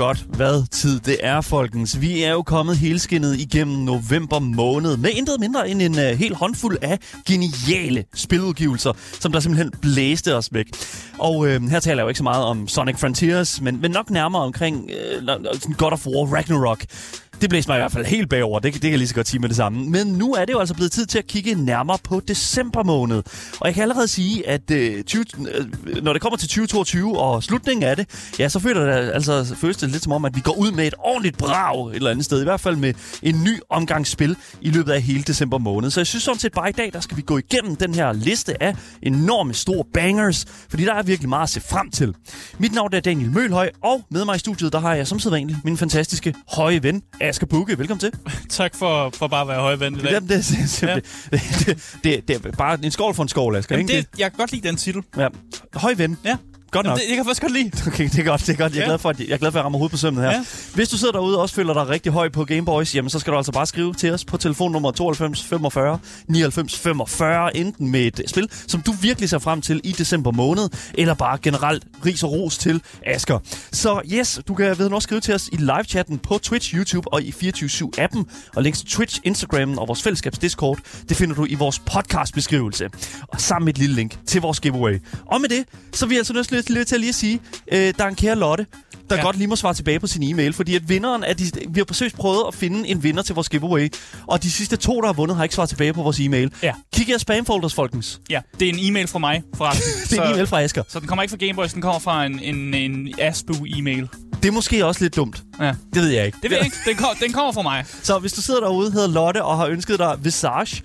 godt, hvad tid det er, folkens. Vi er jo kommet helskinnet igennem november måned med intet mindre end en uh, hel håndfuld af geniale spiludgivelser, som der simpelthen blæste os væk. Og uh, her taler jeg jo ikke så meget om Sonic Frontiers, men, men nok nærmere omkring uh, God of War Ragnarok. Det blæste mig i hvert fald helt bagover. Det, det kan jeg lige så godt sige med det samme. Men nu er det jo altså blevet tid til at kigge nærmere på december måned. Og jeg kan allerede sige, at øh, 20, øh, når det kommer til 2022 og slutningen af det, ja, så føler det altså føles det lidt som om, at vi går ud med et ordentligt brag et eller andet sted. I hvert fald med en ny omgang spil i løbet af hele december måned. Så jeg synes sådan set bare i dag, der skal vi gå igennem den her liste af enorme store bangers. Fordi der er virkelig meget at se frem til. Mit navn er Daniel Mølhøj, og med mig i studiet, der har jeg som sædvanligt min fantastiske høje ven, Asger Bukke. Velkommen til. Tak for, for bare at være højvendt i dag. Jamen, det, er- Ja. det, det, det, det, er bare en skål for en skål, Asger. Jamen, ikke? det, jeg kan godt lide den titel. Ja. Høj ven. Ja. Godt Jamen, nok. det, jeg kan faktisk godt lide. Okay, det er godt, det er godt. Jeg er, Ja. glad for, at, jeg er glad for, at jeg rammer hovedet på sømmet her. Ja. Hvis du sidder derude og også føler dig rigtig høj på Gameboys, jamen så skal du altså bare skrive til os på telefonnummer 92 45 99 45, enten med et spil, som du virkelig ser frem til i december måned, eller bare generelt ris og ros til Asker. Så yes, du kan ved også skrive til os i live-chatten på Twitch, YouTube og i 24-7-appen, og links til Twitch, Instagram og vores fællesskabs Discord, det finder du i vores podcast-beskrivelse, og sammen med et lille link til vores giveaway. Og med det, så er vi altså nødt til, til at lige at sige, øh, der er en kære Lotte, der ja. Godt lige må svare tilbage på sin e-mail, fordi at vinderen er de, vi har forsøgt prøvet at finde en vinder til vores giveaway, og de sidste to, der har vundet, har ikke svaret tilbage på vores e-mail. Ja. Kig i jeres spamfolders, folkens. Ja, det er en e-mail fra mig, forresten. Det er en e-mail fra Asger. Så den kommer ikke fra Gameboys, den kommer fra en, en, en Asbu-e-mail. Det er måske også lidt dumt. Ja. Det ved jeg ikke. Det ved jeg ikke. Den, kom, den kommer fra mig. Så hvis du sidder derude, hedder Lotte, og har ønsket dig Visage,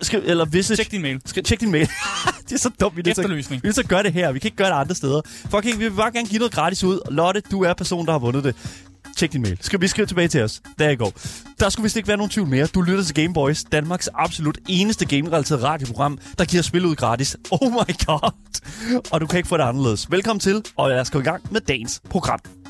skriv, eller Visage, Tjek din mail. Skal, tjek din mail. det er så dumt, vi er Efterlysning. Vi at gøre det her. Vi kan ikke gøre det andre steder. Fucking, vi vil bare gerne give noget gratis ud. Lotte, du er personen, der har vundet det. Tjek din mail. Skal vi skrive tilbage til os? Der i går. Der skulle vist ikke være nogen tvivl mere. Du lytter til Game Boys, Danmarks absolut eneste game-relateret radioprogram, der giver spil ud gratis. Oh my god. Og du kan ikke få det anderledes. Velkommen til, og lad os gå i gang med dagens program.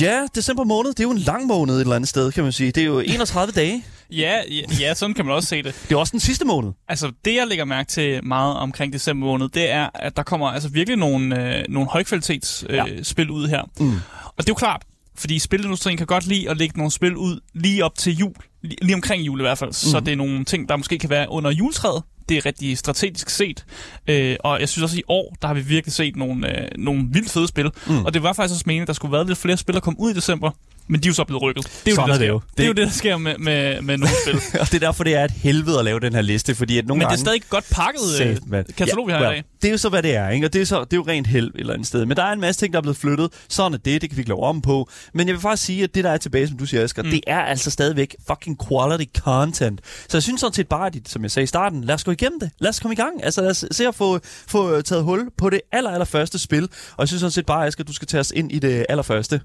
Ja, december måned, det er jo en lang måned et eller andet sted, kan man sige. Det er jo 31 dage. Ja, ja, ja, sådan kan man også se det. Det er også den sidste måned. Altså, det jeg lægger mærke til meget omkring december måned, det er, at der kommer altså virkelig nogle, øh, nogle højkvalitets øh, Ja. spil ud her. Mm. Og det er jo klart, fordi spilindustrien kan godt lide at lægge nogle spil ud lige op til jul. Lige, lige omkring jul i hvert fald. Mm. Så det er nogle ting, der måske kan være under juletræet. Det er rigtig strategisk set. Øh, og jeg synes også, at i år, der har vi virkelig set nogle, øh, nogle vildt fede spil. Mm. Og det var faktisk også meningen, at der skulle være lidt flere spil, der kom ud i december. Men de er jo så blevet rykket. Det er jo, Sådan det, er der det jo. sker. Det er jo det, der sker med, med, med nogle spil. og det er derfor, det er et helvede at lave den her liste, fordi at nogle Men det gange... er stadig godt pakket øh, mand. katalog, vi har i well, dag. Det er jo så, hvad det er, ikke? Og det er, så, det er jo rent held et eller andet sted. Men der er en masse ting, der er blevet flyttet. Sådan er det, det kan vi ikke lave om på. Men jeg vil faktisk sige, at det, der er tilbage, som du siger, Asger, mm. det er altså stadigvæk fucking quality content. Så jeg synes sådan set bare, at, som jeg sagde i starten, lad os gå igennem det. Lad os komme i gang. Altså lad os se at få, få taget hul på det aller, aller første spil. Og jeg synes sådan set bare, Asger, du skal tage os ind i det allerførste.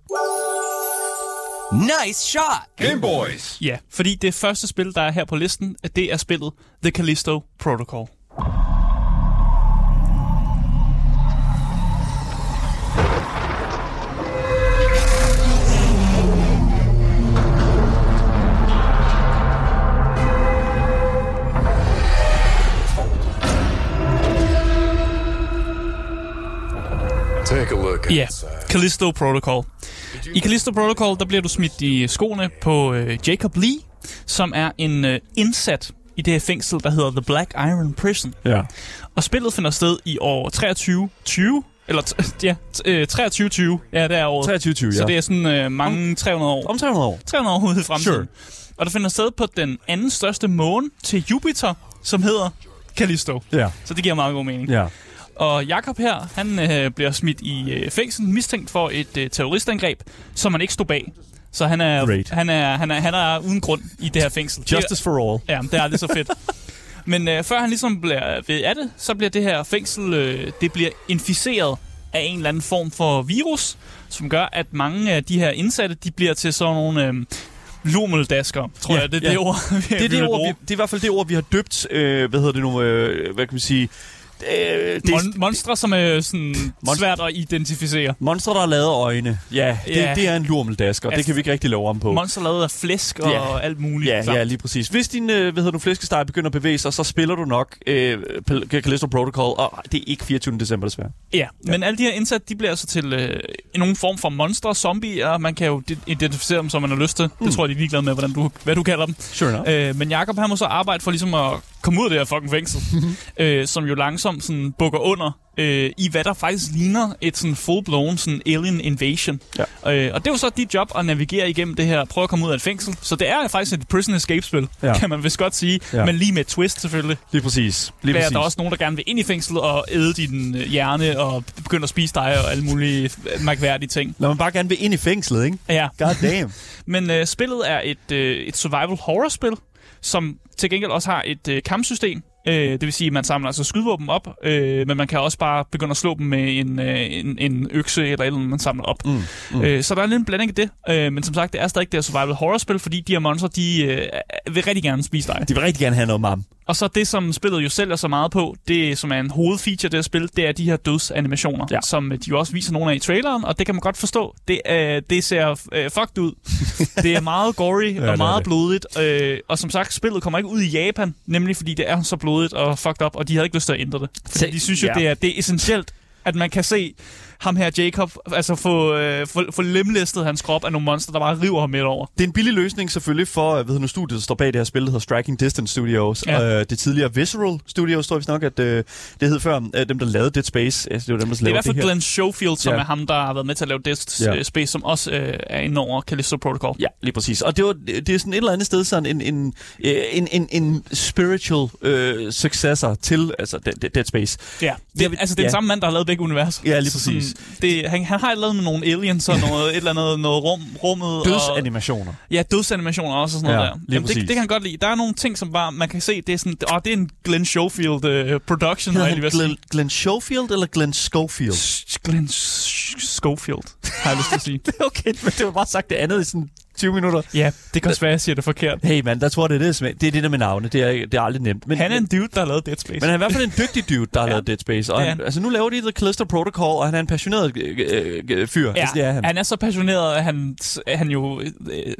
Nice shot! Gameboys. Ja, fordi det første spil, der er her på listen, at det er spillet The Callisto Protocol. Ja, inside. Callisto Protocol. I Callisto Protocol, der bliver du smidt i skoene på øh, Jacob Lee, som er en øh, indsat i det her fængsel, der hedder The Black Iron Prison. Ja. Og spillet finder sted i år 2320, eller t- ja, t- øh, 2320, ja, det er året. 23, ja. Så det er sådan øh, mange 300 år. Om 300 år. 300 år ude i fremtiden. Sure. Og det finder sted på den anden største måne til Jupiter, som hedder Callisto. Ja. Så det giver meget god mening. Ja. Og Jakob her, han øh, bliver smidt i øh, fængsel, mistænkt for et øh, terroristangreb, som han ikke stod bag. Så han er, Great. han, er, han, er, han er uden grund i det her fængsel. Justice for all. Ja, det er aldrig så fedt. Men øh, før han ligesom bliver ved af det, så bliver det her fængsel, øh, det bliver inficeret af en eller anden form for virus, som gør, at mange af de her indsatte, de bliver til sådan nogle... Øh, Lumeldasker, tror Ja, jeg. Det er ja. det ord, vi Det er, det, ord, vi, det er i hvert fald det ord, vi har døbt, øh, hvad hedder det nu, øh, hvad kan vi sige, Øh, det Mon- monstre, som er sådan Monst- svært at identificere. monstre, der har lavet øjne. Ja, det, Ja. det er en lurmeldasker. Ja. Det kan vi ikke rigtig love om på. Monster lavet af flæsk og Ja. alt muligt. Ja, ja, lige præcis. Hvis din øh, hvad hedder du, flæskesteg begynder at bevæge sig, så spiller du nok øh, Callisto Protocol, og det er ikke 24. december desværre. Ja, men alle de her indsat, de bliver altså til øh, nogen form for monstre, zombier. Man kan jo identificere dem, som man har lyst til. Mm. Det tror jeg, de er ligeglade med, hvordan du, hvad du kalder dem. Sure enough. Øh, men Jakob han må så arbejde for ligesom at komme ud af det her fucking fængsel, øh, som jo langsomt sådan bukker under øh, i hvad der faktisk ligner et sådan full-blown sådan alien invasion. Ja. Øh, og det er jo så dit job at navigere igennem det her, prøve at komme ud af et fængsel. Så det er faktisk et prison escape-spil, Ja. kan man vist godt sige, Ja. men lige med et twist selvfølgelig. Lige præcis. Lige Der er præcis. der også nogen, der gerne vil ind i fængslet og æde din øh, hjerne og begynde at spise dig og alle mulige øh, mærkværdige ting. Når man bare gerne vil ind i fængslet, ikke? Ja, God damn. men øh, spillet er et, øh, et survival horror-spil, som til gengæld også har et øh, kampsystem. Øh, det vil sige, at man samler altså skydevåben op, øh, men man kan også bare begynde at slå dem med en, øh, en, en økse eller eller man samler op. Mm, Mm. Øh, så der er lidt en blanding af det, øh, men som sagt, det er stadig det her survival horror-spil, fordi de her monster, de øh, vil rigtig gerne spise dig. De vil rigtig gerne have noget mam. Og så det, som spillet jo sælger så meget på, det som er en hovedfeature det her spil, det er de her dødsanimationer, Ja. som de jo også viser nogle af i traileren, og det kan man godt forstå. Det, øh, det ser øh, fucked ud. det er meget gory ja, er og meget det. blodigt, øh, og som sagt, spillet kommer ikke ud i Japan, nemlig fordi det er så blodigt og fucked up, og de havde ikke lyst til at ændre det. Fordi Se- de synes jo, ja. det, er, det er essentielt, at man kan se ham her, Jacob, altså få, øh, få, få lemlæstet hans krop af nogle monster, der bare river ham midt over. Det er en billig løsning selvfølgelig for, hvad hedder nu, studiet, der står bag det her spil, der hedder Striking Distance Studios. Ja. Øh, det tidligere Visceral Studios, tror jeg nok, at øh, det hed før. Øh, dem, der lavede Dead Space. Altså, det var dem, der Det er i lavede hvert fald. Glenn Schofield, som Ja. er ham, der har været med til at lave Death Ja. ja. Space, som også øh, er inde over Callisto Protocol. Ja, lige præcis. Og det, var, det er sådan et eller andet sted sådan en, en, øh, en, en, en spiritual øh, successor til altså, Dead, Dead- Dead Space. Ja, det, altså det er ja. den samme mand, der har lavet begge universer. Ja, lige præcis. Det, han, han har lavet med nogle aliens og noget, et eller andet noget rum, rummet. Og, Dødsanimationer. ja, dødsanimationer også og sådan Ja, noget der. Jamen, det, det, kan han godt lide. Der er nogle ting, som bare, man kan se, det er sådan, åh, det er en Glenn Schofield uh, production, Hedder han sige. Glenn, Glenn Schofield eller Glenn Schofield? Glenn Sch- Schofield, har jeg lyst til at sige. okay, men det var bare sagt det andet i sådan 20 minutter. ja, det kan også være, jeg siger det forkert. Hey man, that's what it is. man. Det er det der med navne. Det er, det er aldrig nemt. Men, Han er en dude, der har lavet Dead Space. Men han er i hvert fald en dygtig dude, der har Ja. lavet Dead Space. Og Det er han, altså, nu laver de The Callisto Protocol, og han er en passioneret øh, øh, øh, fyr. Ja, altså, det er han. han er så passioneret, at han, han jo øh,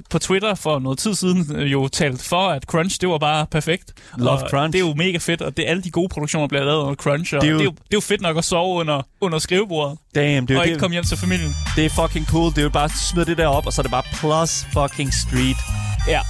på Twitter for noget tid siden øh, jo talt for, at Crunch, det var bare perfekt. Love og Crunch. Det er jo mega fedt, og det alle de gode produktioner bliver lavet under Crunch, og Det det er er jo- det er jo, det er jo fedt nok at sove under, under skrivebordet, Damn, det er, og jo ikke komme hjem til familien. det, det er fucking cool. Det er jo bare at smide det der op, og så er det bare plus fucking street. Ja,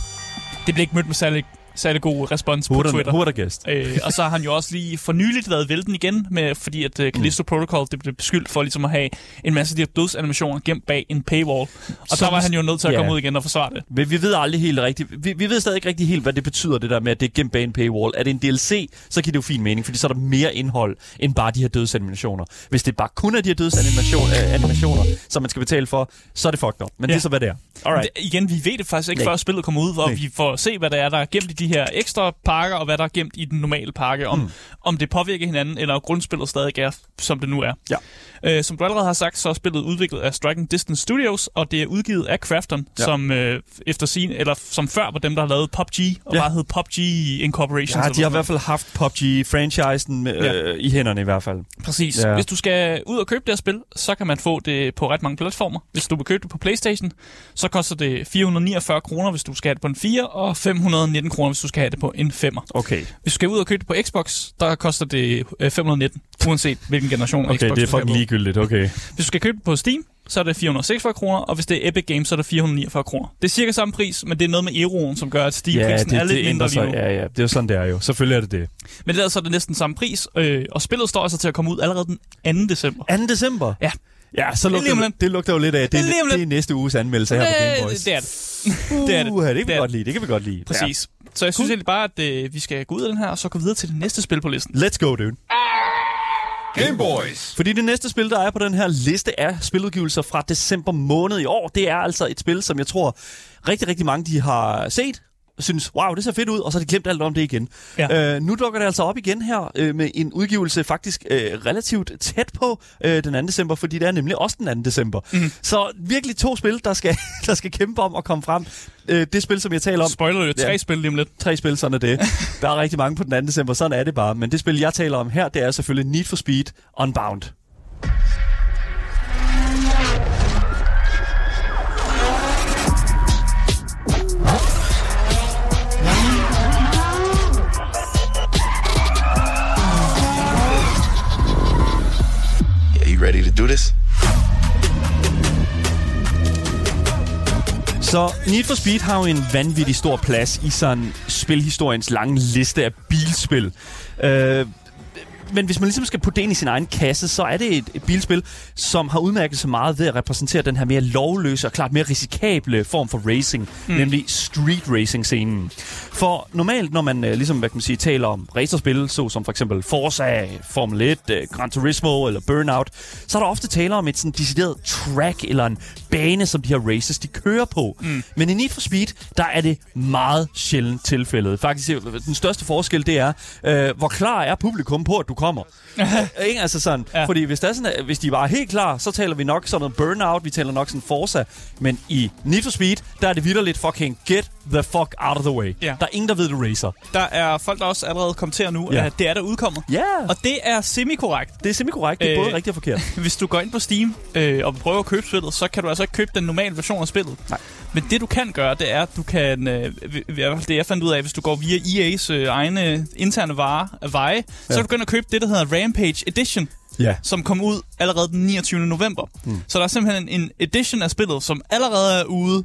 det blev ikke mødt med særlig, særlig god respons på Twitter. guessed? Øh, og så har han jo også lige for nyligt været vælten igen, med, fordi at uh, Callisto Mm. Protocol det blev beskyldt for ligesom at have en masse af de her dødsanimationer gemt bag en paywall. Og så var han jo nødt til at ja. komme ud igen og forsvare det. Men vi ved aldrig helt rigtigt. Vi, vi ved stadig ikke rigtig helt, hvad det betyder, det der med, at det er gemt bag en paywall. Er det en DLC, så giver det jo fin mening, fordi så er der mere indhold end bare de her dødsanimationer. Hvis det bare kun er de her dødsanimationer, øh, animationer, som man skal betale for, så er det fucked up. Men ja. det er så, hvad det er. Alright. Det, igen, vi ved det faktisk ikke, Nej. før spillet kommer ud, hvor Nej. vi får se, hvad der er, der er gemt i de her ekstra pakker, og hvad der er gemt i den normale pakke, om, mm. om det påvirker hinanden, eller om grundspillet stadig er, som det nu er. Ja. Øh, som du allerede har sagt, så er spillet udviklet af Striking Distance Studios, og det er udgivet af Crafton, Ja. som øh, efter sin, eller som før var dem, der har lavet PUBG, og Ja. bare hed PUBG Incorporation. Ja, de har i hvert fald haft PUBG-franchisen øh, Ja. i hænderne i hvert fald. Præcis. Ja. Hvis du skal ud og købe det her spil, så kan man få det på ret mange platformer. Hvis du vil købe det på Playstation, så koster det 449 kroner, hvis du skal have det på en 4, og 519 kroner, hvis du skal have det på en 5'er. Okay. Hvis du skal ud og købe det på Xbox, der koster det øh, 519, uanset hvilken generation Okay, Xbox det er fucking ligegyldigt. Okay. Hvis du skal købe det på Steam, så er det 446 kroner, og hvis det er Epic Games, så er det 449 kroner. Det er cirka samme pris, men det er noget med euroen, som gør, at Steam-prisen det, er lidt det mindre lige nu. Ja, ja, det er jo sådan, det er jo. Selvfølgelig er det det. Men så er det næsten samme pris, øh, og spillet står altså til at komme ud allerede den 2. december. 2. december? Ja. Ja, så lugter det, det lugter jo lidt af, det, Det er det, er næste uges anmeldelse her på Game Boys. det er det. det er det. Uh, det kan vi Det er godt lide, det kan vi godt lide. Præcis. Så jeg synes egentlig bare, at øh, vi skal gå ud af den her, og så gå videre til det næste spil på listen. Ja. Let's go, dude. Game Boys. Fordi det næste spil, der er på den her liste af spiludgivelser fra december måned i år, det er altså et spil, som jeg tror rigtig, rigtig mange de har set, synes, wow, det ser fedt ud, og så har de glemt alt om det igen. Ja. Øh, nu dukker det altså op igen her øh, med en udgivelse faktisk øh, relativt tæt på øh, den 2. december, fordi det er nemlig også den 2. december. Mm. Så virkelig to spil, der skal, der skal kæmpe om at komme frem. Øh, det spil, som jeg taler om, Spoiler jo tre Ja. spil lige om lidt. tre spil, sådan er det. Der er rigtig mange på den 2. december, sådan er det bare. Men det spil, jeg taler om her, det er selvfølgelig Need for Speed Unbound. Do this? Så Need for Speed har jo en vanvittig stor plads i sådan spilhistoriens lange liste af bilspil. Øh, men hvis man ligesom skal putte det ind i sin egen kasse, så er det et, et bilspil, som har udmærket sig meget ved at repræsentere den her mere lovløse og klart mere risikable form for racing, mm. nemlig street racing-scenen. For normalt, når man øh, ligesom, hvad kan man sige, taler om racerspil, så som for eksempel Forza, Formel 1, øh, Gran Turismo eller Burnout, så er der ofte tale om et sådan decideret track eller en bane, som de her races, de kører på. Mm. Men i Need for Speed, der er det meget sjældent tilfældet. Faktisk, den største forskel, det er, øh, hvor klar er publikum på, at du kommer. Ikke? Altså sådan, ja. Fordi hvis, der er sådan, hvis de var helt klar, så taler vi nok sådan noget Burnout, vi taler nok sådan Forza. Men i Need for Speed, der er det vidderligt fucking get the fuck out of the way. Ja. Der er ingen, der ved, du racer. Der er folk, der også allerede kommenterer nu, Ja. at det er der udkommet. Ja, Og det er semi-korrekt. det er simpelthen korrekt. Det er Øh, både rigtigt og forkert. Hvis du går ind på Steam øh, og prøver at købe spillet, så kan du altså ikke købe den normale version af spillet. Nej. Men det du kan gøre, det er, at du kan, øh, i hvert fald det jeg fandt ud af, hvis du går via EA's øh, egne interne varer, veje, ja. så kan du ind og købe det, der hedder Rampage Edition, Ja. som kom ud allerede den 29. november. Mm. Så der er simpelthen en edition af spillet, som allerede er ude,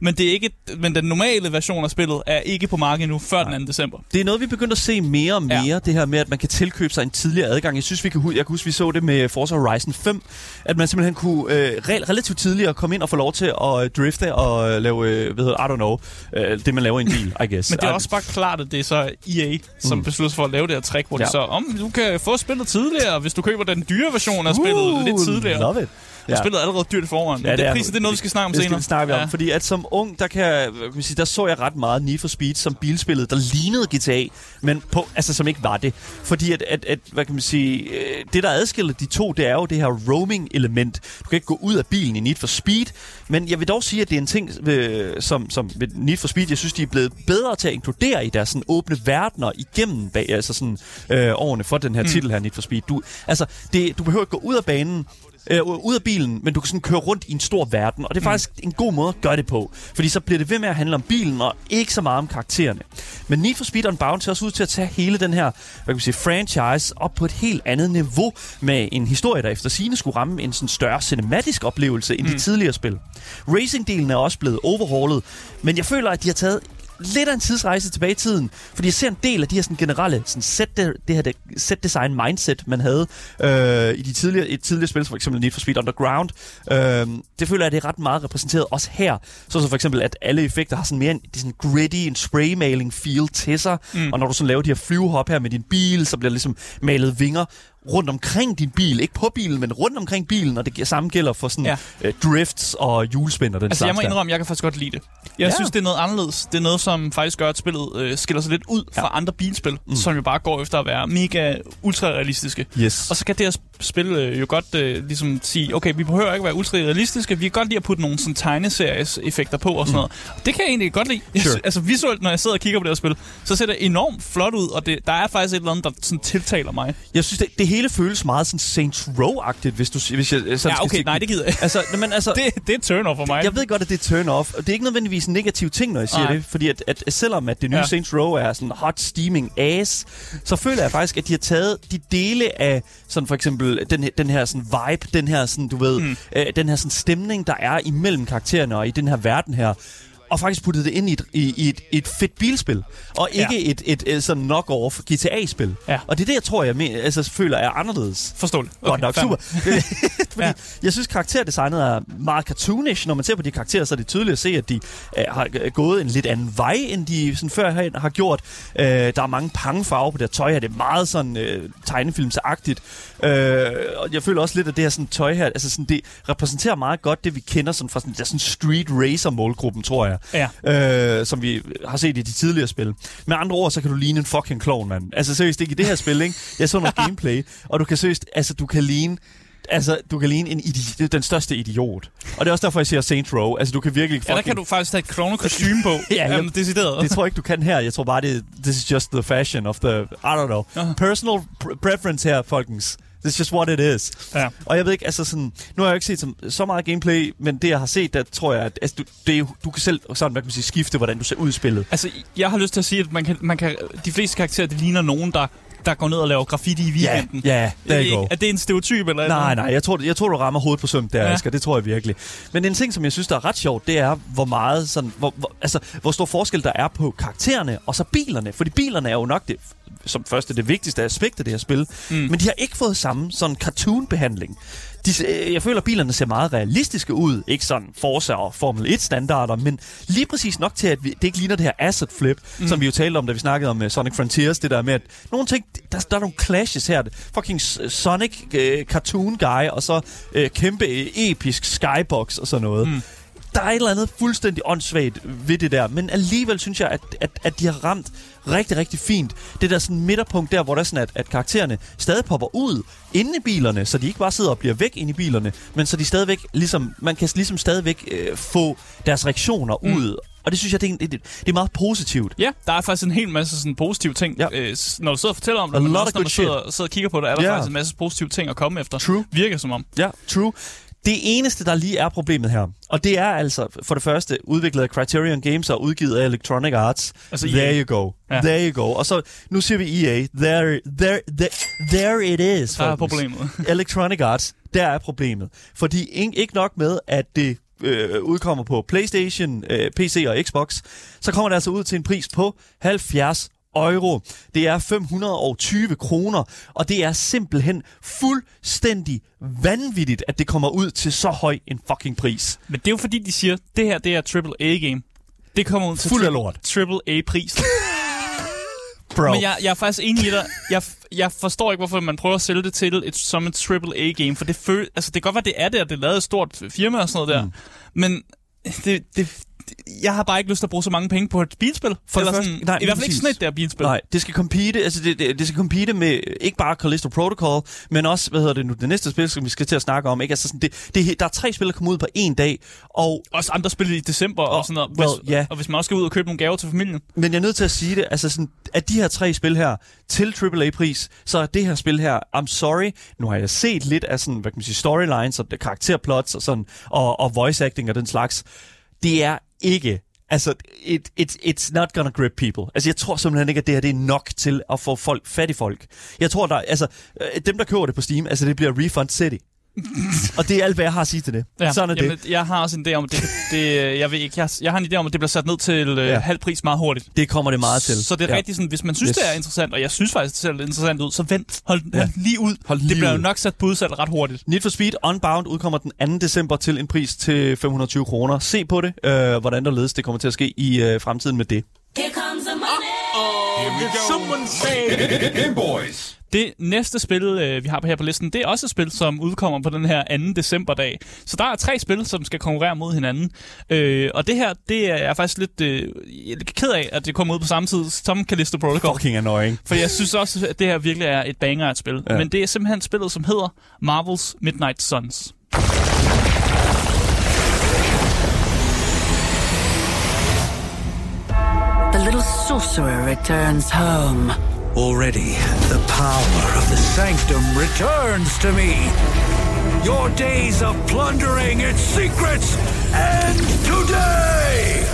men, det er ikke, men den normale version af spillet er ikke på markedet nu før den 2. december. Det er noget, vi begynder at se mere og mere, ja. det her med, at man kan tilkøbe sig en tidligere adgang. Jeg synes, vi kan, jeg kan huske, vi så det med Forza Horizon 5, at man simpelthen kunne øh, re- relativt tidligere komme ind og få lov til at øh, drifte og øh, lave, øh, hvad hedder, I don't know, øh, det man laver i en bil, I guess. Men det er også bare klart, at det er så EA, som mm. beslutter sig for at lave det her trick, hvor ja. De så, om du kan få spillet tidligere, hvis du køber den dyre version af spillet lidt tidligere. Love it. Ja. Spillet er allerede dyrt i forvejen. Ja, det, det, priser, det er noget, vi skal snakke om det senere. Det snakker vi om, ja. fordi at som ung, der, kan, kan man sige, der så jeg ret meget Need for Speed som bilspillet, der lignede GTA, men på, altså, som ikke var det. Fordi at, at, at hvad kan man sige, øh, det der adskiller de to, det er jo det her roaming-element. Du kan ikke gå ud af bilen i Need for Speed, men jeg vil dog sige, at det er en ting, øh, som, som ved Need for Speed, jeg synes, de er blevet bedre til at inkludere i deres sådan, åbne verdener igennem bag, altså sådan, øh, årene for den her mm. titel her, Need for Speed. Du, altså, det, du behøver ikke gå ud af banen, øh, ud af bilen, men du kan sådan køre rundt i en stor verden, og det er faktisk en god måde at gøre det på, fordi så bliver det ved med at handle om bilen, og ikke så meget om karaktererne. Men Need for Speed Unbound ser også ud til at tage hele den her, hvad kan man sige, franchise op på et helt andet niveau, med en historie, der efter sine skulle ramme en sådan større cinematisk oplevelse end mm. de tidligere spil. Racing-delen er også blevet overhaulet, men jeg føler, at de har taget lidt af en tidsrejse tilbage i tiden, fordi jeg ser en del af de her sådan generelle sådan set, det, det her set design mindset, man havde øh, i de tidligere, et tidligere spil, som for eksempel Need for Speed Underground. Øh, det føler jeg, det er ret meget repræsenteret også her. Så, så for eksempel, at alle effekter har sådan mere en det er sådan gritty, en spraymaling feel til sig, mm. og når du sådan laver de her flyvehop her med din bil, så bliver der ligesom malet vinger rundt omkring din bil. Ikke på bilen, men rundt omkring bilen, og det samme gælder for sådan Ja. øh, drifts og hjulspænd og den Altså, jeg slags må der. indrømme, jeg kan faktisk godt lide det. Jeg Ja. synes, det er noget anderledes. Det er noget, som faktisk gør, at spillet øh, skiller sig lidt ud fra Ja. andre bilspil, mm. som jo bare går efter at være mega ultra-realistiske. Yes. Og så kan det her spil øh, jo godt øh, ligesom sige, okay, vi behøver ikke være ultra-realistiske, vi kan godt lide at putte nogle sådan tegneseries-effekter på og sådan mm. noget. Det kan jeg egentlig godt lide. Jeg Sure. altså visuelt, når jeg sidder og kigger på det her spil, så ser det enormt flot ud, og det, der er faktisk et eller andet, der sådan tiltaler mig. Jeg synes, det, det hele føles meget sådan Saints Row-agtigt, hvis, du, hvis jeg sådan Ja, skal okay, sige- nej, det gider jeg. Altså, men altså, Det, det er turn-off for mig. jeg ved godt, at det er turn-off, og det er ikke nødvendigvis en negativ ting, når jeg siger Nej. det, fordi at, at selvom at det nye. Ja. Saints Row er sådan hot steaming ass, så føler jeg faktisk, at de har taget de dele af sådan for eksempel den, her- den her sådan vibe, den her sådan, du ved, mm. øh, den her sådan stemning, der er imellem karaktererne og i den her verden her, og faktisk puttet det ind i et, i, i et, et fedt bilspil, og ikke Ja. et, et, et sådan knock-off GTA-spil. Ja. Og det er det, jeg tror, jeg men, altså, føler er anderledes. Forståeligt. Okay, Godt nok, super. Fordi Ja. jeg synes, karakterdesignet er meget cartoonish. Når man ser på de karakterer, så er det tydeligt at se, at de øh, har gået en lidt anden vej, end de sådan før har gjort. Øh, der er mange pangefarver på det tøj her. Det er meget sådan øh, tegnefilmsagtigt. Øh, og jeg føler også lidt, at det her sådan, tøj her, altså sådan, det repræsenterer meget godt det, vi kender sådan, fra sådan, der sådan street racer målgruppen, tror jeg. Øh, som vi har set i de tidligere spil. Med andre ord, så kan du ligne en fucking clown, mand. Altså seriøst, ikke i det her spil, ikke? Jeg så noget gameplay, og du kan seriøst, altså du kan ligne Altså, du kan ligne en idi- den største idiot. Og det er også derfor, jeg siger Saints Row. Altså, du kan virkelig Ja, der fucking... kan du faktisk tage et kronekostyme på. Ja, jamen, Jamen, decideret. det tror jeg ikke, du kan her. Jeg tror bare, det this is just the fashion of the... I don't know. Aha. Personal pr- preference her, folkens. Is just what it is. Ja. Og jeg ved ikke, altså sådan... Nu har jeg jo ikke set så, så meget gameplay, men det, jeg har set, der tror jeg, at altså, du, det du kan selv sådan, hvad kan man sige, skifte, hvordan du ser ud i spillet. Altså, jeg har lyst til at sige, at man kan, man kan, de fleste karakterer, det ligner nogen, der, der går ned og laver graffiti i Ja, weekenden. ja, there you Er- go. Er det en stereotyp, eller? Nej, nej, jeg tror, jeg tror, du rammer hovedet på søm der, ja. Asger. Det tror jeg virkelig. Men en ting, som jeg synes, der er ret sjovt, det er, hvor meget sådan, hvor, hvor, altså, hvor stor forskel der er på karaktererne og så bilerne. Fordi bilerne er jo nok det, som første det vigtigste aspekt af det her spil. Mm. Men de har ikke fået samme sådan cartoon-behandling. De, øh, jeg føler, at bilerne ser meget realistiske ud. Ikke sådan Forza og Formel 1-standarder, men lige præcis nok til, at vi, det ikke ligner det her asset flip, mm. som vi jo talte om, da vi snakkede om uh, Sonic Frontiers. Det der med, at nogle ting, der, der er nogle clashes her. Fucking S- Sonic uh, cartoon guy, og så uh, kæmpe uh, episk skybox og sådan noget. Mm. Der er et eller andet fuldstændig åndssvagt ved det der, men alligevel synes jeg, at, at, at de har ramt rigtig, rigtig fint. Det der sådan midterpunkt der, hvor der er sådan, at, at karaktererne stadig popper ud inde i bilerne, så de ikke bare sidder og bliver væk inde i bilerne, men så de stadigvæk, ligesom, man kan ligesom stadigvæk øh, få deres reaktioner mm. ud. Og det synes jeg, det er, en- det, det er meget positivt. Ja, der er faktisk en hel masse sådan positive ting. Ja. Øh, når du sidder og fortæller om A det, men lot også når du sidder, sidder og kigger på det, er der Ja. faktisk en masse positive ting at komme efter. True. Virker som om. Ja, true. Det eneste, der lige er problemet her, og det er altså for det første udviklet af Criterion Games og udgivet af Electronic Arts. Altså there EA. you go. Ja. There you go. Og så, nu siger vi EA. There, there, there, there it is. Der er folkens. problemet. Electronic Arts, der er problemet. Fordi ikke, ikke nok med, at det øh, udkommer på PlayStation, øh, PC og Xbox, så kommer det altså ud til en pris på 70 euro. Det er 520 kroner, og det er simpelthen fuldstændig vanvittigt, at det kommer ud til så høj en fucking pris. Men det er jo fordi, de siger, det her det er triple A-game. Det kommer ud til Fuld af lort. triple A-pris. Bro. Men jeg, jeg er faktisk enig i dig. Jeg, jeg forstår ikke, hvorfor man prøver at sælge det til et, som et triple A-game. For det, føl, altså, det kan godt være, det er det, og det er lavet et stort firma og sådan noget der. Mm. Men det, det, jeg har bare ikke lyst til at bruge så mange penge på et bilspil. For Eller sådan, nej, I hvert fald ikke sådan et der bilspil. Nej, det skal compete, altså det, det, det skal compete med ikke bare Callisto Protocol, men også, hvad hedder det nu, det næste spil, som vi skal til at snakke om, ikke? Altså sådan, det, det, der er tre spil, der kommer ud på en dag, og Også andre spil i december og, Og- sådan noget. well, Hvis, ja. Og hvis man også skal ud og købe nogle gaver til familien. Men jeg er nødt til at sige det, altså sådan, at de her tre spil her til AAA-pris, så er det her spil her, I'm sorry, nu har jeg set lidt af sådan, hvad kan man sige, storylines og karakterplots og sådan, og, og voice acting og den slags. Det er ikke, altså, it, it, it's not gonna grip people. Altså, jeg tror simpelthen ikke, at det her det er nok til at få folk, fattige folk. Jeg tror, der, altså, øh, dem der køber det på Steam, altså, det bliver Refund City og det er alt, hvad jeg har at sige til det. Ja, Sådan er det. jamen, Jeg har også en idé om, det, det, jeg, ved ikke, jeg, jeg har en idé om, at det bliver sat ned til øh, Ja. halv pris meget hurtigt. Det kommer det meget til. Så det er Ja. rigtigt sådan, hvis man synes, Yes. det er interessant, og jeg synes faktisk, det ser lidt interessant ud, så vent, hold, Ja. hold lige ud. Hold det lige bliver ud. jo nok sat på udsalg ret hurtigt. Need for Speed Unbound udkommer den 2. december til en pris til 520 kroner. Se på det, øh, hvordan der ledes det kommer til at ske i øh, fremtiden med det. Here comes the money. Here we go. Someone say Game Boys. Det næste spil, øh, vi har på her på listen, det er også et spil, som udkommer på den her 2. decemberdag. Så der er tre spil, som skal konkurrere mod hinanden. Øh, og det her, det er jeg faktisk lidt, øh, er ked af, at det kommer ud på samme tid som Callisto Protocol. Fucking annoying. For jeg synes også, at det her virkelig er et banger et spil. Ja. Men det er simpelthen spillet, som hedder Marvel's Midnight Suns. The little sorcerer returns home. Already, the power of the sanctum returns to me. Your days of plundering its secrets end today!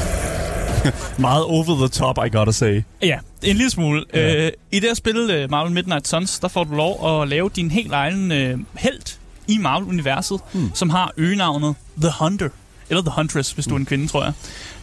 Meget over the top, I gotta say. Ja, en lille smule. Ja. Øh, I det her spil, uh, Marvel Midnight Suns, der får du lov at lave din helt egen uh, held i Marvel-universet, mm. som har øgenavnet The Hunter. Eller The Huntress, hvis du er en kvinde, tror jeg.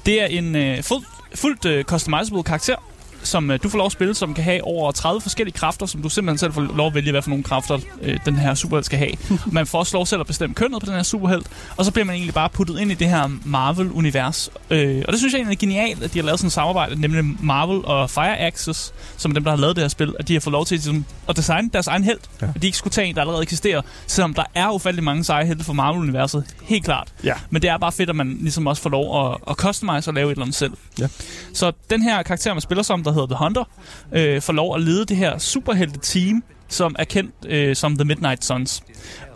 Det er en uh, fuldt, fuldt uh, customizable karakter, som øh, du får lov at spille, som kan have over 30 forskellige kræfter, som du simpelthen selv får lov at vælge, hvad for nogle kræfter øh, den her superhelt skal have. man får også lov selv at bestemme kønnet på den her superhelt, og så bliver man egentlig bare puttet ind i det her Marvel-univers. Øh, og det synes jeg egentlig er genialt, at de har lavet sådan et samarbejde, nemlig Marvel og Fire Access, som er dem, der har lavet det her spil, at de har fået lov til ligesom, at designe deres egen held. Ja. At de ikke skulle tage en, der allerede eksisterer, selvom der er ufattelig mange seje helte for Marvel-universet, helt klart. Ja. Men det er bare fedt, at man ligesom også får lov at, at customize og lave et eller andet selv. Ja. Så den her karakter, man spiller som, der hedder The Hunter, øh, får lov at lede det her superhelte-team, som er kendt øh, som The Midnight Suns.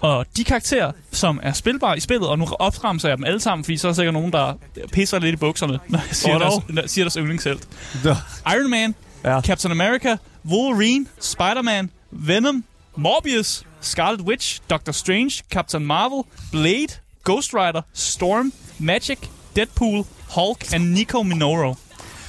Og de karakterer, som er spilbare i spillet, og nu optramser jeg dem alle sammen, fordi så er der sikkert nogen, der pisser lidt i bukserne, når jeg siger, deres, dog. når jeg siger deres yndlingshelt. Iron Man, Ja. Captain America, Wolverine, Spider-Man, Venom, Morbius, Scarlet Witch, Doctor Strange, Captain Marvel, Blade, Ghost Rider, Storm, Magic, Deadpool, Hulk og Nico Minoru.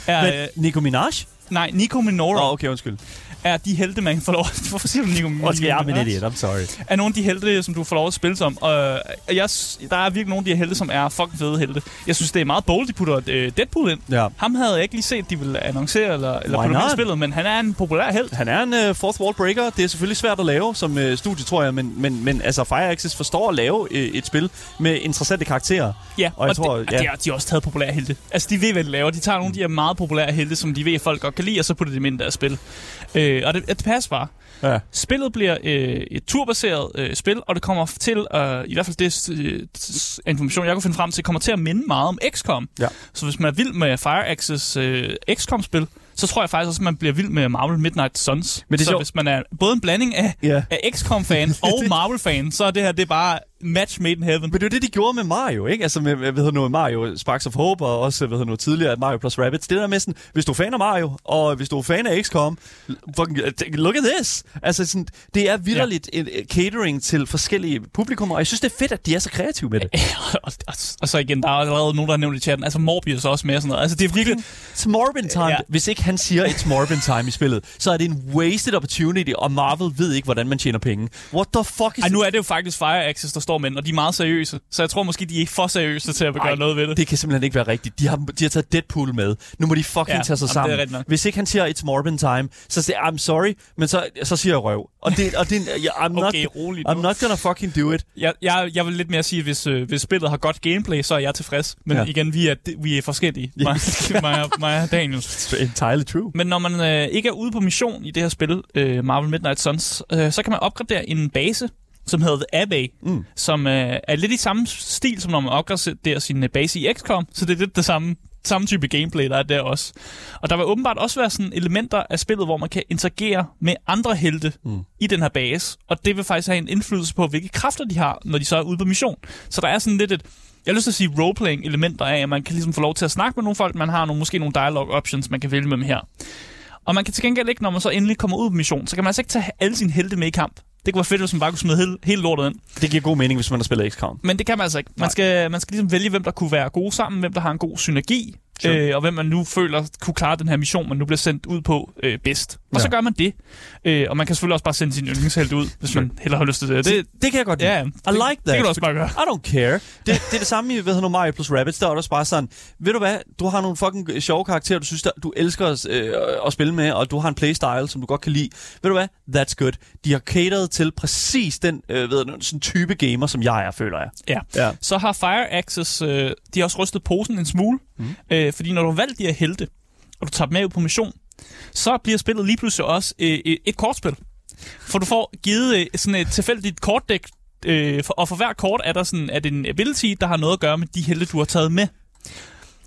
Er, Men, Nico Minaj? Nej, Nico Minoru Nå, okay, undskyld er de helte, man får lov Hvorfor siger du Nico Minoru? Undskyld, jeg er en idiot. I'm sorry. er nogle af de helte, som du får lov at spille som. Og jeg, s- der er virkelig nogle af de helte, som er fucking fede helte. Jeg synes, det er meget bold, de putter øh, Deadpool ind. Ja. Ham havde jeg ikke lige set, de ville annoncere eller, eller putte med spillet, men han er en populær helt. Han er en uh, fourth wall breaker. Det er selvfølgelig svært at lave som uh, studie, tror jeg, men, men, men altså Fire Access forstår at lave uh, et spil med interessante karakterer. Ja, Og jeg tror, det, ja. er, de har også taget populære helte. Altså, de ved, hvad de laver. De tager nogle af de her meget populære helte, som de ved, at folk godt kan lide, og så putter de dem ind i deres spil. Øh, og det, det passer bare. Ja. Spillet bliver øh, et turbaseret øh, spil, og det kommer til, øh, i hvert fald det øh, information, jeg kunne finde frem til, kommer til at minde meget om XCOM. Ja. Så hvis man er vild med Fire Access øh, XCOM-spil, så tror jeg faktisk også, at man bliver vild med Marvel Midnight Suns. Men det er så sjovt. hvis man er både en blanding af, Ja. af XCOM-fan og Marvel-fan, så er det her det er bare match made in heaven. Men det er jo det, de gjorde med Mario, ikke? Altså med, hvad hedder nu, Mario Sparks of Hope, og også, hvad hedder nu, tidligere Mario plus Rabbids. Det der med sådan, hvis du er fan af Mario, og hvis du er fan af XCOM, fucking, look at this! Altså sådan, det er vidderligt ja. en catering til forskellige publikummer, og jeg synes, det er fedt, at de er så kreative med det. og, og, og så igen, der er allerede nogen, der har nævnt i chatten, altså Morbius er også med og sådan noget. Altså, det er virkelig... It's Morbin time. Ja. Hvis ikke han siger, it's Morbin time i spillet, så er det en wasted opportunity, og Marvel ved ikke, hvordan man tjener penge. What the fuck is Ej, nu er det jo faktisk Fire Access, der står med den, og de er meget seriøse. Så jeg tror måske, de er for seriøse til at gøre Ej, noget ved det. Det kan simpelthen ikke være rigtigt. De har, de har taget Deadpool med. Nu må de fucking Ja, tage sig jamen, sammen. Hvis ikke han siger, it's Morbin time, så siger jeg, I'm sorry, men så, så siger jeg røv. Og det, og det, jeg, I'm, not, Okay, rolig. I'm not gonna fucking do it. Jeg, jeg, jeg vil lidt mere sige, at hvis, øh, hvis spillet har godt gameplay, så er jeg tilfreds. Men ja. Igen, vi er, vi er forskellige. Mig, mig, og- mig og Daniel. It's entirely true. Men når man øh, ikke er ude på mission i det her spil, øh, Marvel Midnight Suns, øh, så kan man opgradere en base, som hedder The Abbey, mm. som øh, er lidt i samme stil, som når man opgraderer sin øh, base i XCOM. Så det er lidt det samme, samme type gameplay, der er der også. Og der vil åbenbart også være sådan elementer af spillet, hvor man kan interagere med andre helte mm. i den her base. Og det vil faktisk have en indflydelse på, hvilke kræfter de har, når de så er ude på mission. Så der er sådan lidt et jeg har lyst til at sige roleplaying elementer af, at man kan ligesom få lov til at snakke med nogle folk, man har nogle, måske nogle dialogue options, man kan vælge med dem her. Og man kan til gengæld ikke, når man så endelig kommer ud på mission, så kan man altså ikke tage alle sine helte med i kamp. Det kunne være fedt, hvis man bare kunne smide hele, hele lortet ind. Det giver god mening, hvis man har spillet XCOM. Men det kan man altså ikke. Man skal, man skal ligesom vælge, hvem der kunne være gode sammen, hvem der har en god synergi, Sure. øh, og hvem man nu føler kunne klare den her mission, man nu bliver sendt ud på øh, bedst. Og så Ja. gør man det. Øh, og man kan selvfølgelig også bare sende sin yndlingshelt ud, hvis man hellere har lyst til det. Det, det kan jeg godt lide. ja, I det, like that. Det kan du også bare gøre. I don't care. Det, det er det samme i, hvad hedder Mario plus Rabbids. Der er også bare sådan, ved du hvad, du har nogle fucking sjove karakterer, du synes, der, du elsker at, øh, at spille med, og du har en playstyle, som du godt kan lide. Ved du hvad, that's good. De har cateret til præcis den øh, ved du, sådan type gamer, som jeg er, føler jeg. Ja. Ja. Så har Fire Access, øh, de har også rystet posen en smule. Mm. Øh, fordi når du har valgt de her helte, og du tager dem med ud på mission, så bliver spillet lige pludselig også øh, et kortspil. For du får givet øh, sådan et tilfældigt kortdæk, øh, for, og for hver kort er der sådan, er det en ability, der har noget at gøre med de helte, du har taget med.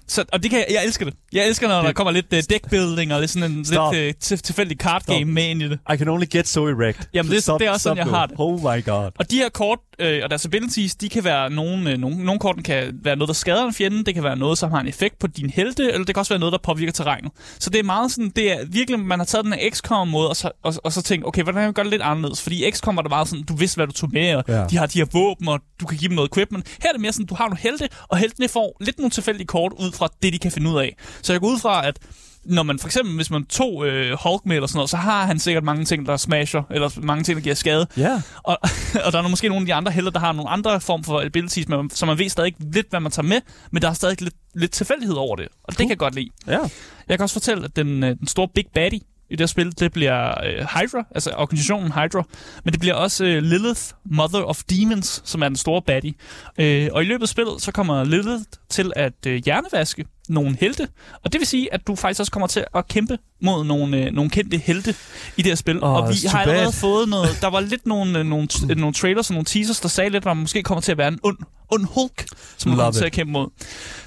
Så, og det kan jeg, jeg elsker det. Jeg elsker, når det, der kommer lidt uh, deckbuilding og lidt sådan en Stop. lidt uh, til, tilfældig card game Stop. med ind i det. I can only get so erect. Jamen, det- det er også sådan, jeg har det. Oh my god. Og de her kort øh, og deres abilities, de kan være nogle, øh, nogle, nogle korten kan være noget, der skader en fjende, det kan være noget, som har en effekt på din helte, eller det kan også være noget, der påvirker terrænet. Så det er meget sådan, det er virkelig, man har taget den her XCOM-måde, og så, og, og så tænkt, okay, hvordan kan vi gøre det lidt anderledes? Fordi XCOM var det meget sådan, du vidste, hvad du tog med, og. Ja. de har de her våben, og du kan give dem noget equipment. Her er det mere sådan, du har nogle helte, og heltene får lidt nogle tilfældige kort ud fra det, de kan finde ud af. Så jeg går ud fra, at når man for eksempel, hvis man tog øh, Hulk med eller sådan noget, så har han sikkert mange ting, der smasher, eller mange ting, der giver skade. Ja. Og, og der er måske nogle af de andre helte, der har nogle andre form for abilities, men, så man ved stadig lidt, hvad man tager med, men der er stadig lidt, lidt tilfældighed over det. Og det kan jeg godt lide. Ja. Jeg kan også fortælle, at den, øh, den store Big Baddie i det her spil, det bliver øh, Hydra, altså organisationen Hydra, men det bliver også øh, Lilith, Mother of Demons, som er den store baddie. Øh, og i løbet af spillet, så kommer Lilith til at øh, hjernevaske nogle helte, og det vil sige, at du faktisk også kommer til at kæmpe mod nogle, øh, nogle kendte helte i det her spil. Åh, og vi har allerede bad. fået noget, der var lidt nogle, øh, nogle, t- nogle trailers og nogle teasers, der sagde lidt, at man måske kommer til at være en ond, ond Hulk, som man Love kommer til it. at kæmpe mod.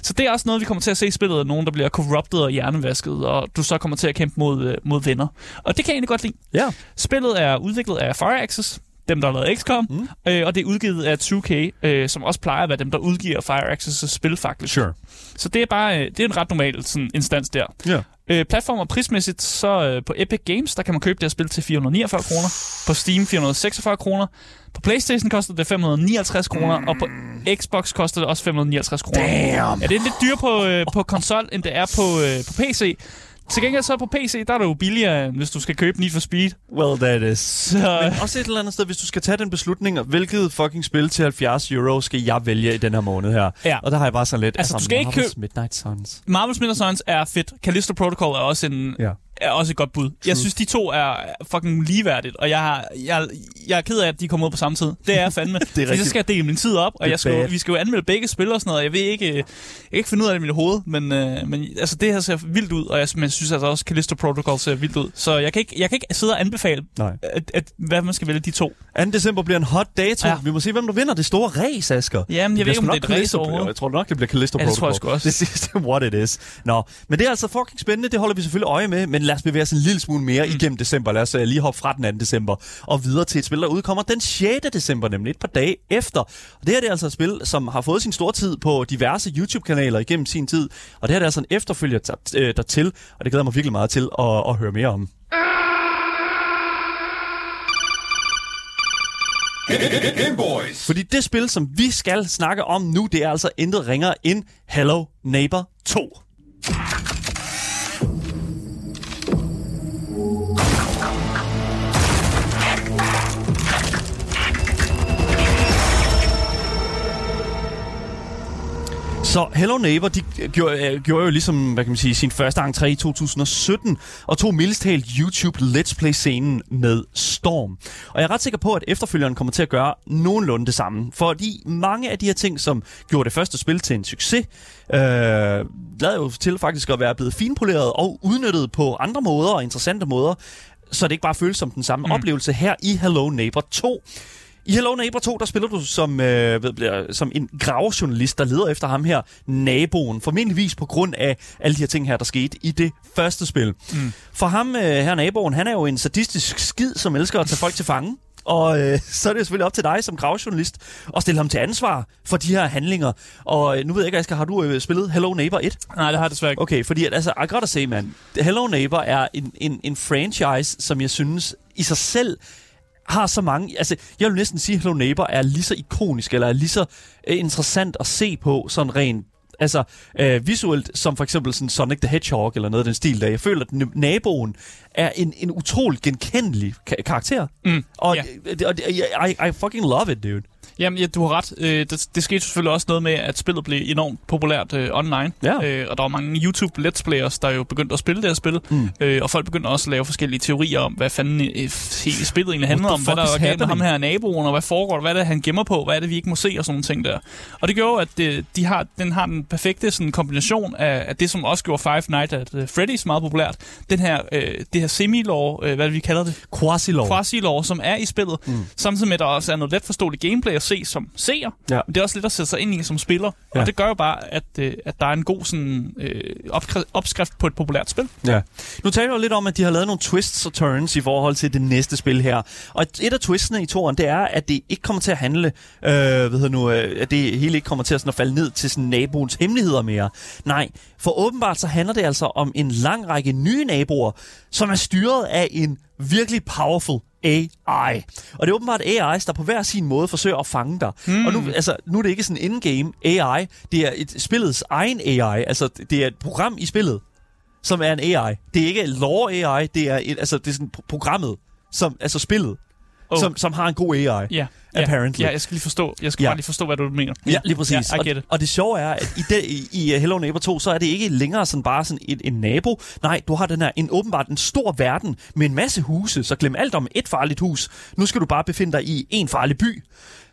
Så det er også noget, vi kommer til at se i spillet, af nogen, der bliver corrupted og hjernevasket, og du så kommer til at kæmpe mod, øh, mod venner. Og det kan jeg egentlig godt lide. Ja. Spillet er udviklet af Fireaxis, dem der har lavet XCOM, mm. øh, og det er udgivet af 2K, øh, som også plejer at være dem, der udgiver Fireaxis' spil faktisk. Sure. Så det er bare øh, det er en ret normal sådan, instans der. Ja. Øh, platform og prismæssigt, så øh, på Epic Games, der kan man købe det her spil til 449 kroner. På Steam 446 kroner. På Playstation koster det 559 kroner, og på Xbox koster det også 559 kroner. Damn. Ja, det er lidt dyrere på, øh, på konsol, end det er på, øh, på PC. Til gengæld så på PC, der er det jo billigere, hvis du skal købe Need for Speed. Well, that is. Så, Men også et eller andet sted, hvis du skal tage den beslutning, hvilket fucking spil til 70 euro skal jeg vælge i den her måned her. Ja. Og der har jeg bare sådan lidt... Altså, du skal ikke Marvel's købe- Midnight Suns. Marvel's Midnight Suns er fedt. Callisto Protocol er også en, Ja. Er også et godt bud. True. Jeg synes, de to er fucking ligeværdigt, og jeg, har, jeg, jeg er ked af, at de kommer ud på samme tid. Det er jeg fandme. det er Fordi så rigtigt. skal jeg dele min tid op, og jeg skal, bad. vi skal jo anmelde begge spil og sådan noget. Jeg ved ikke, jeg kan ikke finde ud af det i mit hoved, men, øh, men altså, det her ser vildt ud, og jeg, men jeg synes altså også, Callisto Protocol ser vildt ud. Så jeg kan ikke, jeg kan ikke sidde og anbefale, Nej. at, at, hvad man skal vælge de to. 2. december bliver en hot dato. Ja. Vi må se, hvem der vinder det store race, Asger. Jamen, jeg ved ikke, om det er et race overhovedet. Jeg tror nok, det bliver Callisto Ja, det tror jeg Protocol. også. Det er what it is. Nå, men det er altså fucking spændende. Det holder vi selvfølgelig øje med. Men lad os bevæge os en lille smule mere mm. igennem december. Lad os uh, lige hoppe fra den 2. december og videre til et spil, der udkommer den 6. december, nemlig et par dage efter. Og det her det er altså et spil, som har fået sin store tid på diverse YouTube-kanaler igennem sin tid. Og det her det er altså en efterfølger der, øh, dertil, og det glæder jeg mig virkelig meget til at, at høre mere om. Boys. Fordi det spil, som vi skal snakke om nu, det er altså intet ringere end Hello Neighbor 2. Så Hello Neighbor, de gjorde, øh, gjorde jo ligesom, hvad kan man sige, sin første entré i 2017, og tog mildest talt YouTube Let's Play-scenen med Storm. Og jeg er ret sikker på, at efterfølgeren kommer til at gøre nogenlunde det samme. Fordi mange af de her ting, som gjorde det første spil til en succes, øh, lader jo til faktisk at være blevet finpoleret og udnyttet på andre måder og interessante måder, så det ikke bare føles som den samme mm. oplevelse her i Hello Neighbor 2. I Hello Neighbor 2, der spiller du som, øh, ved, bliver- som en gravejournalist, der leder efter ham her, naboen. Formentligvis på grund af alle de her ting her, der skete i det første spil. Mm. For ham, øh, her naboen, han er jo en sadistisk skid, som elsker at tage folk til fange. Og øh, så er det jo selvfølgelig op til dig som gravejournalist at stille ham til ansvar for de her handlinger. Og øh, nu ved jeg ikke, Asger, har du øh, spillet Hello Neighbor 1? Nej, det har jeg desværre ikke. Okay, fordi at, altså, I gotta say, man, Hello Neighbor er en, en, en franchise, som jeg synes i sig selv har så mange... Altså, jeg vil næsten sige, at Hello Neighbor er lige så ikonisk, eller er lige så øh, interessant at se på, sådan rent Altså øh, visuelt, som for eksempel sådan Sonic the Hedgehog eller noget af den stil der. Jeg føler, at naboen er en, en utrolig genkendelig ka- karakter. Mm, Og, ja. øh, det- og det- I, I fucking love it, dude. Jamen, ja, du har ret. Øh, det, det skete selvfølgelig også noget med, at spillet blev enormt populært øh, online. Ja. Øh, og der var mange YouTube Let's Players, der jo begyndte at spille det her spil. Mm. Øh, og folk begyndte også at lave forskellige teorier om, hvad fanden øh, spillet egentlig handler om. Hvad der var galt med ham her naboen, og hvad foregår der? Hvad er det, han gemmer på? Hvad er det, vi ikke må se? Og sådan nogle ting der. Og det gjorde, at det, de har, den har den perfekte sådan, kombination af, af det, som også gjorde Five Nights at uh, Freddy's meget populært. Den her, øh, det her semi-lore, øh, hvad er det, vi kalder det? Quasi-lov. quasi-lore, som er i spillet. Mm. Samtidig med, at der også er noget let forståeligt gameplay at se som seer. Ja. Men det er også lidt at sætte sig ind i som spiller. Ja. Og det gør jo bare, at, øh, at der er en god sådan, øh, opskri- opskrift på et populært spil. Ja. Nu taler jeg jo lidt om, at de har lavet nogle twists og turns i forhold til det næste spil her. Og et af twistene i toren, det er, at det ikke kommer til at handle, øh, hedder nu, øh, at det hele ikke kommer til at, sådan at falde ned til sådan naboens hemmeligheder mere. Nej, for åbenbart så handler det altså om en lang række nye naboer, som er styret af en virkelig powerful AI. Og det er åbenbart AI's, der på hver sin måde forsøger at fange dig. Mm. Og nu, altså, nu er det ikke sådan in-game AI, det er et spillets egen AI, altså det er et program i spillet, som er en AI. Det er ikke lore AI, det er, et, altså, det er sådan pro- programmet, som, altså spillet, Oh. som, som har en god AI. Ja, Apparently. Ja, jeg skal lige forstå. Jeg skal Ja. bare lige forstå, hvad du mener. Ja, lige præcis. Ja, og, it. og det sjove er, at i, det, i, i uh, Hello Neighbor 2, så er det ikke længere sådan bare sådan en, en nabo. Nej, du har den her en åbenbart en stor verden med en masse huse, så glem alt om et farligt hus. Nu skal du bare befinde dig i en farlig by.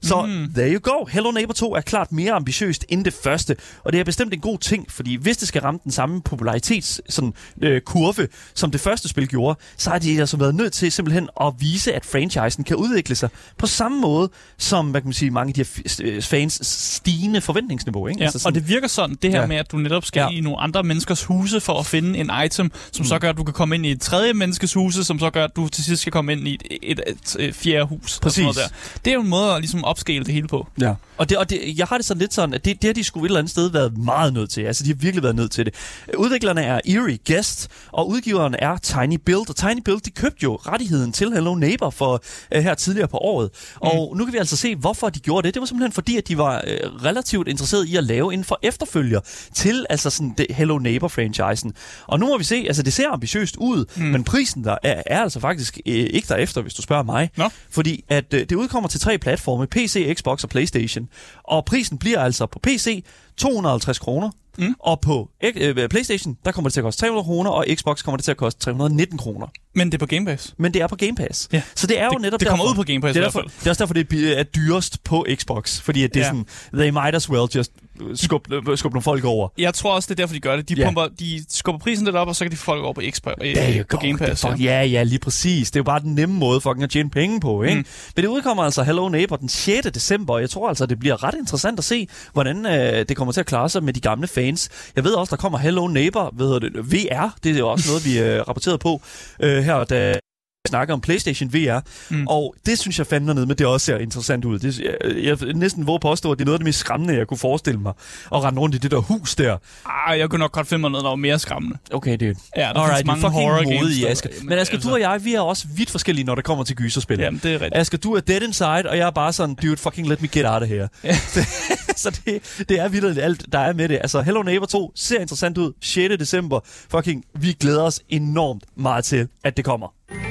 Så mm. there you go. Hello Neighbor 2 er klart mere ambitiøst end det første, og det er bestemt en god ting, fordi hvis det skal ramme den samme popularitets sådan, øh, kurve, som det første spil gjorde, så har de altså været nødt til simpelthen at vise, at franchisen kan udvikle sig på samme måde, som hvad kan man sige, mange af de her øh, fans stigende forventningsniveau. Ikke? Ja, Altså og sådan- det virker sådan, det her Ja. med, at du netop skal Ja. i nogle andre menneskers huse for at finde en item, som mm. så gør, at du kan komme ind i et tredje menneskes huse, som så gør, at du til sidst skal komme ind i et, et, et, et fjerde hus. og sådan noget Præcis. Der. Det er jo en måde at ligesom opscale det hele på. Ja. Og, det, og det, jeg har det sådan lidt sådan, at det, det har de skulle et eller andet sted været meget nødt til. Altså, de har virkelig været nødt til det. Udviklerne er Eerie Guest, og udgiveren er Tiny Build. Og Tiny Build, de købte jo rettigheden til Hello Neighbor for uh, her tidligere på året. Og nu kan vi altså se, hvorfor de gjorde det. Det var simpelthen fordi, at de var uh, relativt interesseret i at lave en for efterfølger til altså sådan det Hello Neighbor-franchisen. Og nu må vi se, altså det ser ambitiøst ud, mm. men prisen der er, er altså faktisk uh, ikke derefter, hvis du spørger mig. Nå. Fordi at øh, det udkommer til tre platforme, PC, Xbox og Playstation. Og prisen bliver altså på PC 250 kroner, mm. og på øh, Playstation, der kommer det til at koste 300 kroner, og Xbox kommer det til at koste 319 kroner. Men det er på Game Pass. Men det er på Game Pass. Ja. Så det er jo Det- netop det kommer derfor, ud på Game Pass det er, i derfor, hvert fald. det er også derfor, det er er dyrest på Xbox. Fordi at det er Ja. sådan, they might as well just skubbe øh, skub nogle folk over. Jeg tror også, det er derfor, de gør det. De, Ja. pumper, de skubber prisen lidt op, og så kan de få folk over på, Xbox, øh, på. Game Pass. Fuck, ja, ja, lige præcis. Det er jo bare den nemme måde fucking at tjene penge på, ikke? Mm. Men det udkommer altså Hello Neighbor den 6. december, og jeg tror altså, det bliver ret interessant at se, hvordan øh, det kommer til at klare sig med de gamle fans. Jeg ved også, der kommer Hello Neighbor, hvad hedder det, VR, det er jo også noget, vi øh, rapporterede på øh, head snakker om PlayStation VR, mm. Og det synes jeg fandme ned, men det også ser interessant ud. Det, jeg, jeg næsten våger påstå, at det er noget af det mest skræmmende, jeg kunne forestille mig, at rende rundt i det der hus der. Ah, jeg kunne nok godt finde mig noget, der var mere skræmmende. Okay, det Ja, der Alright, findes mange horror games. der- Asger. Men Asger, du og jeg, vi er også vidt forskellige, når det kommer til gyserspil. Jamen, det er rigtigt. Asger, du er dead inside, og jeg er bare sådan, dude, fucking let me get out of here. Ja. så det, det er vildt alt, der er med det. Altså, Hello Neighbor 2 ser interessant ud. 6. december. Fucking, vi glæder os enormt meget til, at det kommer.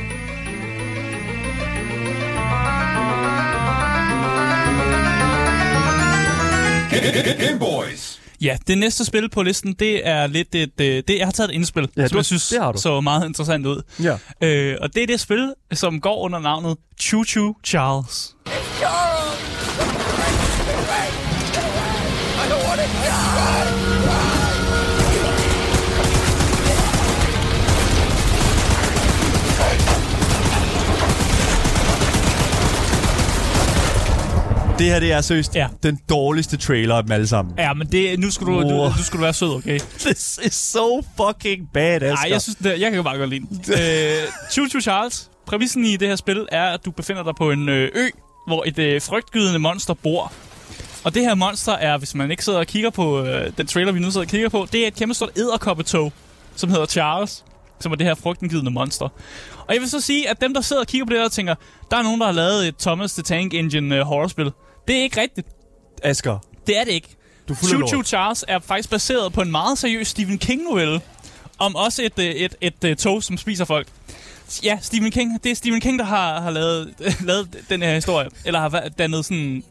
Game Boys. Ja, det næste spil på listen, det er lidt et... øh, Det, jeg har taget et indspil, Ja, ja, du- som jeg synes det har du. så meget interessant ud. Ja. Øh, og det er det spil, som går under navnet Choo Choo Charles. Det her, det er seriøst Ja. den dårligste trailer af dem alle sammen. Ja, men det, nu, skal du, Wow. du, nu skal du være sød, okay? This is so fucking bad. Nej, jeg synes, det, jeg kan jo bare godt lide den. øh, Choo Choo Charles, præmissen i det her spil er, at du befinder dig på en øh, ø, hvor et øh, frygtgydende monster bor. Og det her monster er, hvis man ikke sidder og kigger på øh, den trailer, vi nu sidder og kigger på, det er et kæmpe stort æderkoppetog, som hedder Charles, som er det her frygtindgydende monster. Og jeg vil så sige, at dem, der sidder og kigger på det her, tænker, der er nogen, der har lavet et Thomas the Tank Engine øh, horrorspil. Det er ikke rigtigt. Asger, Det er det ikke. du Choo. Choo Charles er faktisk baseret på en meget seriøs Stephen King-novelle, om også et, øh, et, et, et, tog, som spiser folk. Ja, Stephen King. Det er Stephen King, der har, har lavet, lavet den her historie. Eller har dannet sådan øh,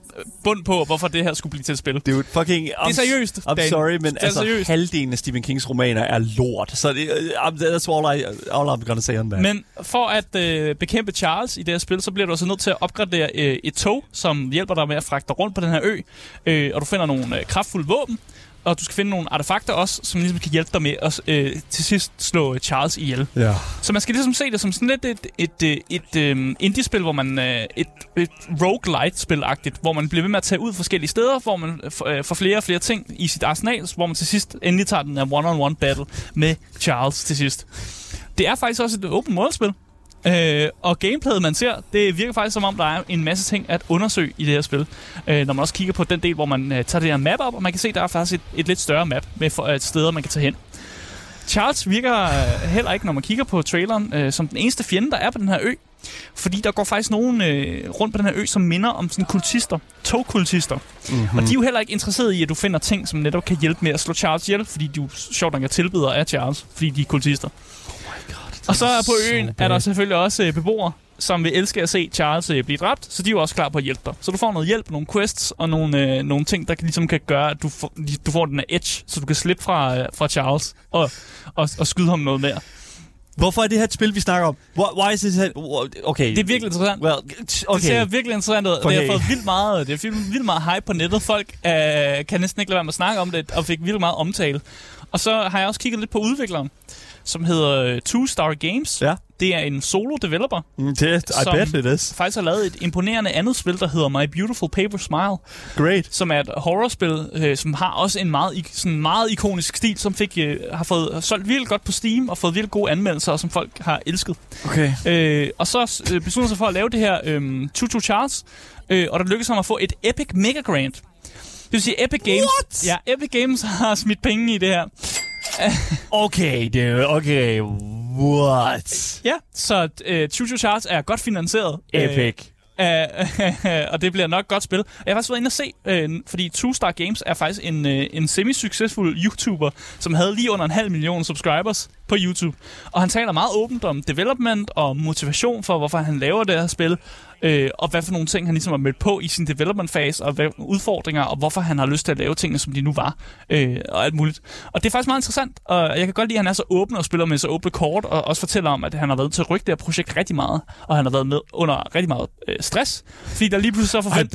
bund på, hvorfor det her skulle blive til et spil. Det er jo fucking... I'm, Det er seriøst, I'm Dan. sorry, men Det er altså, seriøst. halvdelen af Stephen Kings romaner er lort. Så det, uh, that's all, I, all I'm gonna say on that. Men for at øh, bekæmpe Charles i det her spil, så bliver du altså nødt til at opgradere øh, et tog, som hjælper dig med at fragte rundt på den her ø. Øh, og du finder nogle øh, kraftfulde våben, og du skal finde nogle artefakter også, som ligesom kan hjælpe dig med at øh, til sidst slå øh, Charles ihjel. Ja. Så man skal ligesom se det som sådan lidt et, et, et, et um, indie-spil, hvor man øh, et, et roguelite-spil-agtigt, hvor man bliver ved med at tage ud forskellige steder, hvor man øh, får- øh, får flere og flere ting i sit arsenal, hvor man til sidst endelig tager den her one-on-one battle med Charles til sidst. Det er faktisk også et open world-spil. Øh, og gameplayet, man ser, det virker faktisk som om, der er en masse ting at undersøge i det her spil. Øh, når man også kigger på den del, hvor man øh, tager det her map op, og man kan se, der er faktisk et, et lidt større map med for, øh, steder, man kan tage hen. Charles virker øh, heller ikke, når man kigger på traileren, øh, som den eneste fjende, der er på den her ø. Fordi der går faktisk nogen øh, rundt på den her ø, som minder om sådan kultister. Togkultister. Mm-hmm. Og de er jo heller ikke interesseret i, at du finder ting, som netop kan hjælpe med at slå Charles ihjel, fordi du sjovt nok er tilbeder af Charles, fordi de er kultister. Og så på øen er der selvfølgelig også øh, beboere, som vil elske at se Charles øh, blive dræbt, så de er jo også klar på at hjælpe dig. Så du får noget hjælp, nogle quests og nogle, øh, nogle ting, der kan, ligesom kan gøre, at du får, du får den her edge, så du kan slippe fra, øh, fra Charles og, og, og skyde ham noget mere. Hvorfor er det her et spil, vi snakker om? Why, is this... Okay. Det er virkelig interessant. Well, okay. Det ser virkelig interessant ud. Okay. Det har fået vildt meget, det har fået vildt meget hype på nettet. Folk øh, kan næsten ikke lade være med at snakke om det, og fik vildt meget omtale. Og så har jeg også kigget lidt på udvikleren, som hedder øh, Two Star Games. Ja. Det er en solo-developer, Mm, Det, I bet it is. faktisk har lavet et imponerende andet spil, der hedder My Beautiful Paper Smile, Great. som er et horrorspil, øh, som har også en meget, sådan meget ikonisk stil, som fik, øh, har fået har solgt virkelig godt på Steam og fået virkelig gode anmeldelser, og som folk har elsket. Okay. Øh, og så øh, besluttede sig for at lave det her øh, Tutu Charles, øh, og der lykkedes ham at få et Epic Mega Grant. Det vil sige, Epic Games, What? ja, Epic Games har smidt penge i det her. Okay, dude. Okay. What? Ja, så øh, Tutu Charles er godt finansieret. Epic. Øh, og det bliver nok godt spil. Jeg har faktisk været inde og se, øh, fordi Two Star Games er faktisk en, øh, en semi-succesfuld YouTuber, som havde lige under en halv million subscribers på YouTube. Og han taler meget åbent om development og motivation for, hvorfor han laver det her spil, øh, og hvad for nogle ting han ligesom har mødt på i sin development phase, og hvad udfordringer, og hvorfor han har lyst til at lave tingene, som de nu var, øh, og alt muligt. Og det er faktisk meget interessant, og jeg kan godt lide, at han er så åben og spiller med så åbne kort, og også fortæller om, at han har været til at rykke det her projekt rigtig meget, og han har været med under rigtig meget øh, stress, fordi der lige pludselig så forvent,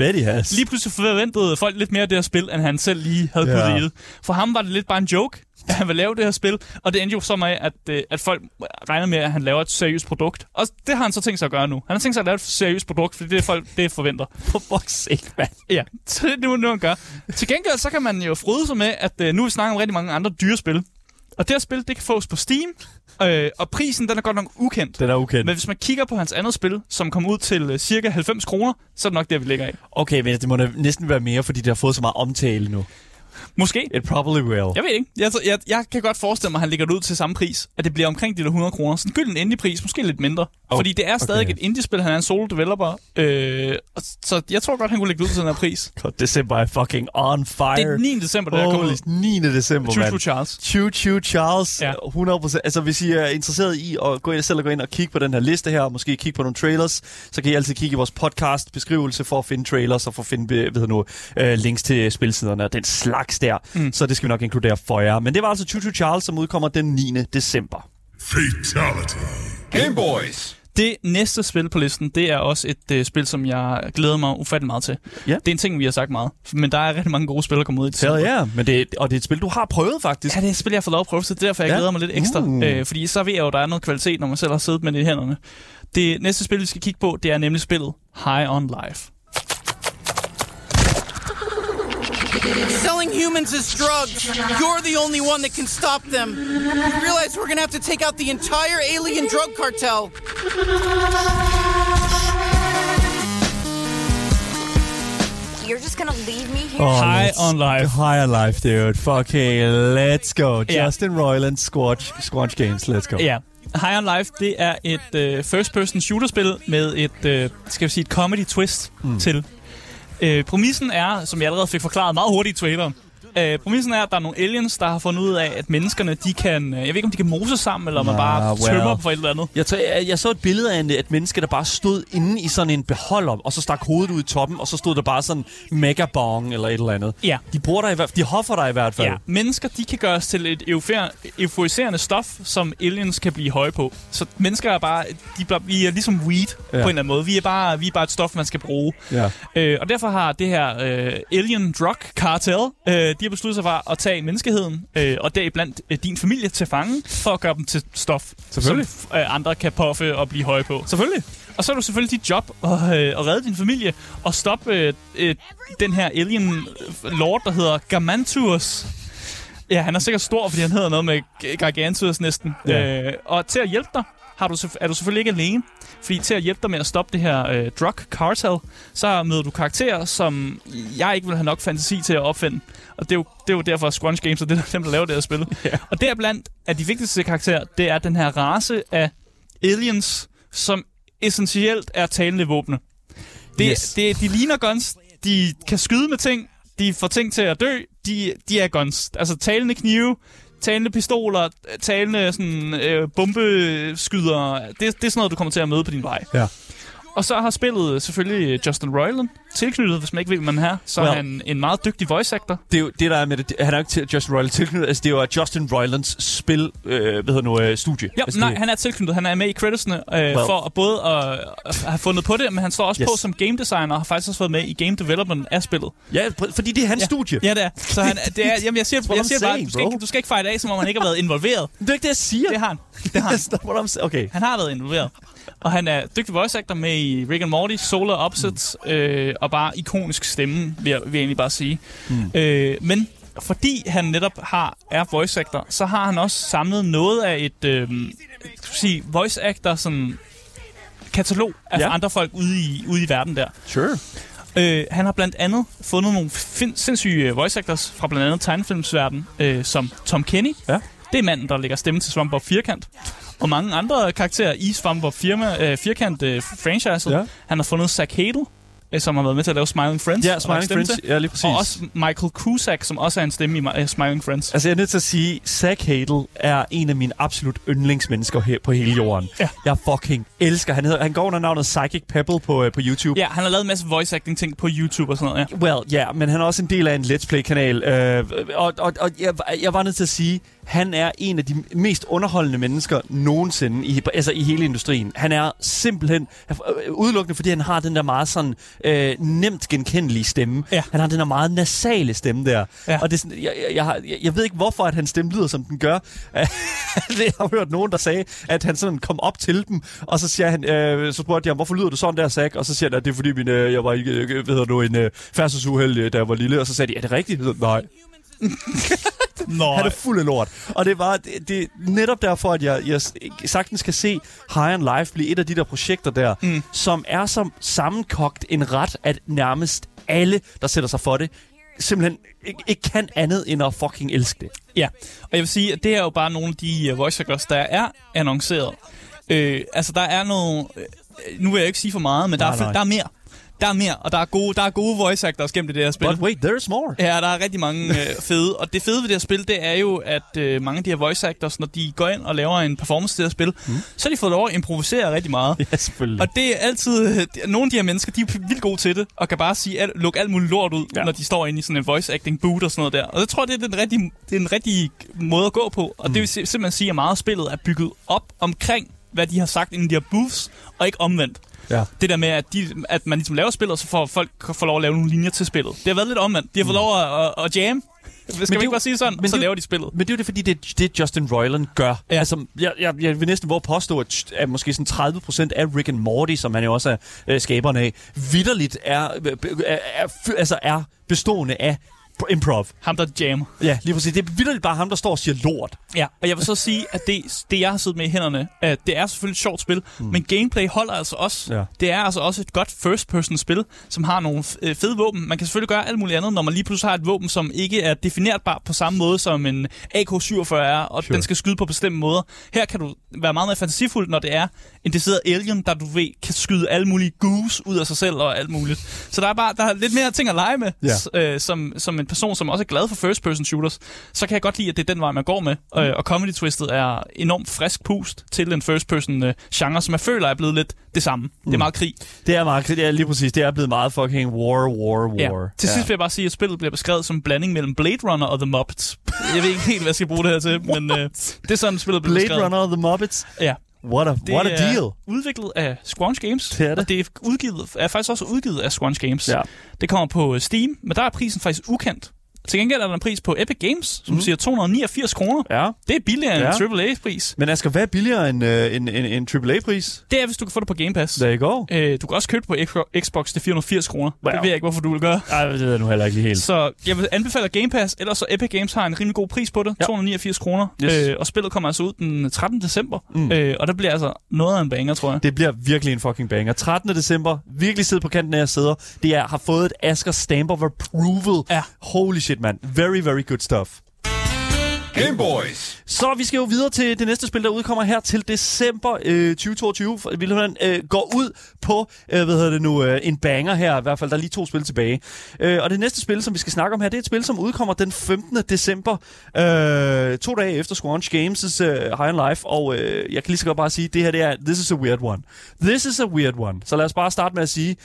lige pludselig forventede folk lidt mere af det her spil, end han selv lige havde puttet Ja. i det. For ham var det lidt bare en joke, at han ville lave det her spil, og det endte jo så med, at, øh, at folk regner med, at han laver et seriøst produkt. Og det har han så tænkt sig at gøre nu. Han har tænkt sig at lave et seriøst produkt, fordi det er folk, det forventer. For fuck's sake, man. Ja, så det er nu, han gør. Til gengæld, så kan man jo fryde sig med, at øh, nu vi snakker om rigtig mange andre dyre spil. Og det her spil, det kan fås på Steam, øh, og prisen, den er godt nok ukendt. Den er ukendt. Men hvis man kigger på hans andet spil, som kom ud til øh, cirka 90 kroner, så er det nok der, vi ligger af. Okay, men det må næsten være mere, fordi det har fået så meget omtale nu. Måske. It probably will. Jeg ved ikke. Jeg, jeg, jeg kan godt forestille mig, at han lægger det ud til samme pris. At det bliver omkring de der 100 kroner. Sådan en gylden indie-pris, måske lidt mindre. Oh, Fordi det er stadig okay. et indie-spil. Han er en solo-developer. Øh, og- så jeg tror godt, han kunne lægge det ud til den her pris. God, December er fucking on fire. Det er 9. december, det her kommer Holy ud. 9. december, Choo Choo. Charles. Choo Choo Charles, Ja. ja. 100%. Altså, hvis I er interesseret i at gå ind, selv at gå ind og kigge på den her liste her, og måske kigge på nogle trailers, så kan I altid kigge i vores podcast-beskrivelse for at finde trailers og for at finde ved nu, øh, links til spilsiderne og den slags der. Mm. Så det skal vi nok inkludere for jer. Men det var altså Choo Choo Charles, som udkommer den 9. december. Fatality. Game Boys. Det næste spil på listen, det er også et øh, spil, som jeg glæder mig ufattelig meget til. Ja. Det er en ting, vi har sagt meget. Men der er rigtig mange gode spil, der kommer ud i Hell december. yeah. Men det, og det er et spil, du har prøvet faktisk. Ja, det er et spil, jeg har fået lov at prøve, så det er derfor, jeg Ja. glæder mig lidt ekstra. Uh. Øh, fordi så ved jeg jo, at der er noget kvalitet, når man selv har siddet med det i hænderne. Det næste spil, vi skal kigge på, det er nemlig spillet High on Life. Selling humans as drugs. You're the only one that can stop them. You realize we're gonna have to take out the entire alien drug cartel. You're just gonna leave me here? Oh, High let's- on life. High on life, dude. Fuck Fucking let's go. Ja. Justin Roiland, Squatch, Squatch Games. Let's go. Ja. High on Life, det er et øh, first-person shooter-spil med et, øh, skal vi sige, et comedy twist mm. til. Øh, præmissen er, som jeg allerede fik forklaret meget hurtigt i traileren, øh, præmissen er, at der er nogle aliens, der har fundet ud af, at menneskerne, de kan, øh, jeg ved ikke, om de kan mose sammen, eller om man bare well. tømmer for et eller andet. Jeg, tror, jeg, jeg så et billede af en, et menneske, der bare stod inde i sådan en beholder, og så stak hovedet ud i toppen, og så stod der bare sådan mega bong eller et eller andet. Ja. De bruger dig i hvert de hoffer dig i hvert fald. Ja, mennesker de kan gøres til et euforiserende stof, som aliens kan blive høje på. Så mennesker er bare, de bliver, vi er ligesom weed ja. på en eller anden måde. Vi er, bare, vi er bare et stof, man skal bruge. Ja. Øh, og derfor har det her øh, Alien Drug Cartel, øh, de har besluttet sig for at tage menneskeheden, øh, og deriblandt øh, din familie til fange, for at gøre dem til stof, som øh, andre kan puffe og blive høje på. Selvfølgelig. Og så er du selvfølgelig dit job at, øh, at redde din familie og stoppe øh, øh, den her alien lord, der hedder Garmantuous. Ja, han er sikkert stor, fordi han hedder noget med G- Gargantuous næsten. Ja. Øh, og til at hjælpe dig, har du, er du selvfølgelig ikke alene. Fordi til at hjælpe dig med at stoppe det her øh, drug cartel, så møder du karakterer, som jeg ikke vil have nok fantasi til at opfinde. Og det er jo, det er jo derfor, at Scrunch Games er det, der, dem, der laver det her spil. Ja. Og deriblandt er de vigtigste karakterer, det er den her race af aliens, som essentielt er talende våbne. Det, Yes. det, de ligner guns, de kan skyde med ting, de får ting til at dø, de, de er guns. Altså talende knive, talende pistoler, talende sådan, øh, bombeskyder. Det, det er sådan noget, du kommer til at møde på din vej. Ja. Og så har spillet selvfølgelig Justin Roiland tilknyttet, hvis man ikke ved, hvem han er. Så er Well. han en meget dygtig voice actor. Det er jo det, der er med det. Han er jo ikke til Justin Roiland tilknyttet. Altså, det er jo Justin Roilands spil, øh, hvad hedder nu, øh, studie. Ja, altså, nej, det, han er tilknyttet. Han er med i creditsene øh, well. for at både at, at have fundet på det, men han står også Yes. på som game designer og har faktisk også været med i game development af spillet. Ja, fordi det er hans Ja. studie. Ja, det er. Så han, det er, jamen, jeg siger, jeg siger bare, du skal, ikke, du skal ikke fejre af, som om han ikke har været involveret. Det er ikke det, jeg siger. Det har han. Det har han. Okay. Han har været involveret. Og han er dygtig voice actor med i Rick and Morty, Solar Opposites, mm. øh, og bare ikonisk stemme, vil jeg, vil jeg egentlig bare sige. Mm. Øh, men fordi han netop har er voice actor, så har han også samlet noget af et øh, sige, voice actor sådan, katalog af Ja. andre folk ude i, ude i verden der. Sure. Øh, han har blandt andet fundet nogle fin- sindssyge øh, voice actors fra blandt andet tegnefilmsverden, øh, som Tom Kenny. Ja. Det er manden, der lægger stemme til Svampbob Firkant. Og mange andre karakterer i Svampbob firma, øh, Firkant øh, franchise. Ja. Han har fundet Zach Hadel, øh, som har været med til at lave Smiling Friends. Ja, Smiling Friends. til. Ja, lige præcis. Og også Michael Cusack, som også er en stemme i uh, Smiling Friends. Altså, jeg er nødt til at sige, Zach Hadel er en af mine absolut yndlingsmennesker her på hele jorden. Ja. Jeg fucking elsker. Han, hedder, han går under navnet Psychic Pebble på, øh, på YouTube. Ja, han har lavet en masse voice acting ting på YouTube og sådan noget, ja. Well, ja, yeah, men han er også en del af en Let's Play-kanal. Øh, og og, og jeg, jeg var nødt til at sige, han er en af de mest underholdende mennesker nogensinde i, altså i hele industrien. Han er simpelthen øh, udelukkende, fordi han har den der meget sådan øh, nemt genkendelige stemme. Ja. Han har den der meget nasale stemme der. Ja. Og det er sådan, jeg, jeg, jeg, har- jeg, ved ikke, hvorfor at hans stemme lyder, som den gør. jeg har hørt nogen, der sagde, at han sådan kom op til dem, og så siger han, øh, så spurgte jeg ham, hvorfor lyder du sådan der, Zach? Og så siger han, at det er fordi, min, øh, jeg var ikke, øh, hedder du, en øh, færdselsuheld, øh, da jeg var lille. Og så sagde de, er det rigtigt? Jeg sagde, Nej. Han er fuld af lort. Og det var det, det er netop derfor, at jeg, jeg sagtens kan se High on Life blive et af de der projekter der, mm. som er som sammenkogt en ret, at nærmest alle, der sætter sig for det, simpelthen ikke, ikke kan andet end at fucking elske det. Ja, og jeg vil sige, at det er jo bare nogle af de uh, voice actors, der er annonceret. Øh, altså, der er nogle... Øh, nu vil jeg ikke sige for meget, men der, Nej, er, nej. der er mere. Der er mere, og der er gode, der er gode voice actors gennem det her spil. But wait, there's more. Ja, der er rigtig mange øh, fede. Og det fede ved det her spil, det er jo, at øh, mange af de her voice actors, når de går ind og laver en performance til det her spil, mm. så har de fået lov at improvisere rigtig meget. Ja, selvfølgelig. Og det er altid... øh, det- Nogle af de her mennesker, de er vildt gode til det, og kan bare sige, al, lukke alt muligt lort ud, Ja. når de står inde i sådan en voice acting boot og sådan noget der. Og jeg tror, det er den rigtige, det er en rigtig måde at gå på. Og mm. det vil si- simpelthen sige, at meget af spillet er bygget op omkring, hvad de har sagt inden de her booths, og ikke omvendt. Ja. Det der med, at, de, at man ligesom laver spillet, så får folk får lov at lave nogle linjer til spillet. Det har været lidt omvendt. De har fået lov at, at, at jam. Skal det vi ikke bare sige sådan? men så det er laver de spillet. Men det er jo det, fordi det, det Justin Roiland gør. Ja. Altså, jeg, jeg, jeg vil næsten våge påstå, at, at måske sådan 30% af Rick and Morty, som han jo også er øh, skaberen af, vidderligt er, øh, er, er, altså er bestående af improv. Ham, der jammer. Ja, lige præcis. Det er vidderligt bare ham, der står og siger lort. Ja, og jeg vil så sige, at det, det jeg har siddet med i hænderne, at det er selvfølgelig et sjovt spil, mm. men gameplay holder altså også. Ja. Det er altså også et godt first-person spil, som har nogle øh, fede våben. Man kan selvfølgelig gøre alt muligt andet, når man lige pludselig har et våben, som ikke er definerbart på samme måde som en AK-47 er, og Sure. den skal skyde på bestemte måder. Her kan du være meget mere fantasifuld, når det er en decideret alien, der du ved, kan skyde alle mulige goose ud af sig selv og alt muligt. Så der er bare der er lidt mere ting at lege med, Ja. øh, som, som en person, som også er glad for first-person shooters, så kan jeg godt lide, at det er den vej, man går med. Mm. Øh, og Comedy Twisted er enormt frisk pust til en first-person øh, genre, som jeg føler er blevet lidt det samme. Mm. Det er meget krig. Det er meget, det er lige præcis. Det er blevet meget fucking war, war, war. Til sidst vil jeg bare sige, at spillet bliver beskrevet som en blanding mellem Blade Runner og The Muppets. Jeg ved ikke helt, hvad jeg skal bruge det her til, men øh, det er sådan, spillet bliver Blade beskrevet. Runner og The Muppets. Ja. What a, Det what a er deal. udviklet af Squanch Games, Det er det. og det er, udgivet, er faktisk også udgivet af Squanch Games. Ja. Det kommer på Steam, men der er prisen faktisk ukendt. Til gengæld er der en pris på Epic Games, som mm. siger 289 kroner. Ja. Det er billigere Ja. end en AAA-pris. Men Asger, hvad er billigere end øh, en, en, en AAA-pris? Det er, hvis du kan få det på Game Pass. There you go. Øh, du kan også købe på Xbox- til 480 kroner. Wow. Det ved jeg ikke, hvorfor du vil gøre. Ej, det ved jeg nu heller ikke helt. Så jeg vil anbefale Game Pass, ellers så Epic Games har en rimelig god pris på det. Ja. 289 kroner. Yes. Øh, og spillet kommer altså ud den 13. december. Mm. Øh, og der bliver altså noget af en banger, tror jeg. Det bliver virkelig en fucking banger. 13. december, virkelig sidde på kanten af jeg sidder. Det er, har fået et Asger stamp of approval. Ja. Holy shit, man. Very, very good stuff. Game Boys. Så vi skal jo videre til det næste spil, der udkommer her til december øh, 2022. For Vi øh, går ud på øh, hvad hedder det nu, øh, en banger her. I hvert fald, der er lige to spil tilbage. Øh, og det næste spil, som vi skal snakke om her, det er et spil, som udkommer den 15. december. Øh, to dage efter Squanch Games' øh, High on Life. Og øh, jeg kan lige så godt bare sige, det her det er, this is a weird one. This is a weird one. Så lad os bare starte med at sige,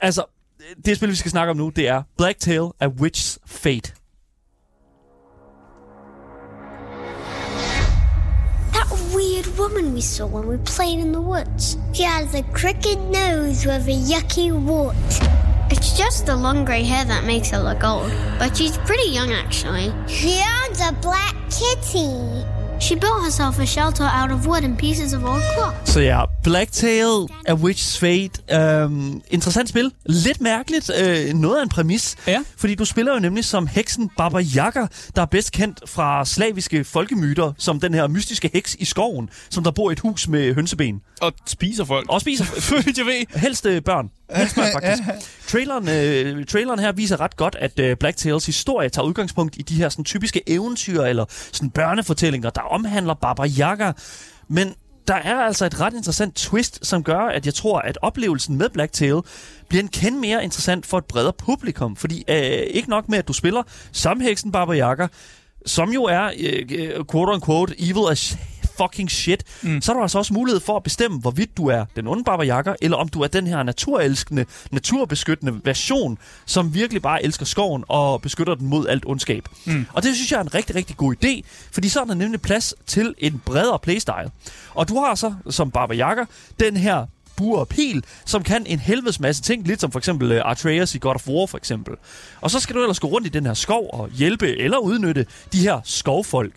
altså, det spil, vi skal snakke om nu, det er Black Tail A Witch's Fate. That weird woman we saw when we played in the woods. She has a crooked nose with a yucky wart. It's just the long grey hair that makes her look old, but she's pretty young actually. She owns a black kitty. She built herself a shelter out of wood and pieces of old cloth. Så ja, Blacktail A Witch's Fate. Øhm, interessant spil. Lidt mærkeligt. Øh, noget af en præmis. Ja. Fordi du spiller jo nemlig som heksen Baba Yaga, der er bedst kendt fra slaviske folkemyter, som den her mystiske heks i skoven, som der bor i et hus med hønseben. Og spiser folk. Og spiser jeg ved. helst øh, børn. Helst smart, faktisk. traileren, øh, traileren her viser ret godt, at øh, Black Tails historie tager udgangspunkt i de her sådan, typiske eventyr eller sådan børnefortællinger, der omhandler Baba Yaga. Men der er altså et ret interessant twist, som gør, at jeg tror, at oplevelsen med Black Tail bliver en kend mere interessant for et bredere publikum. Fordi øh, ikke nok med, at du spiller som heksen Baba Yaga, som jo er, øh, øh, quote unquote, evil as fucking shit, mm. så er der altså også mulighed for at bestemme, hvorvidt du er den onde Baba Yaga, eller om du er den her naturelskende, naturbeskyttende version, som virkelig bare elsker skoven og beskytter den mod alt ondskab. Mm. Og det synes jeg er en rigtig, rigtig god idé, fordi så er der nemlig plads til en bredere playstyle. Og du har så, som Baba Yaga, den her bur og pil, som kan en helvedes masse ting, lidt som for eksempel uh, Atreus i God of War for eksempel. Og så skal du ellers gå rundt i den her skov og hjælpe eller udnytte de her skovfolk.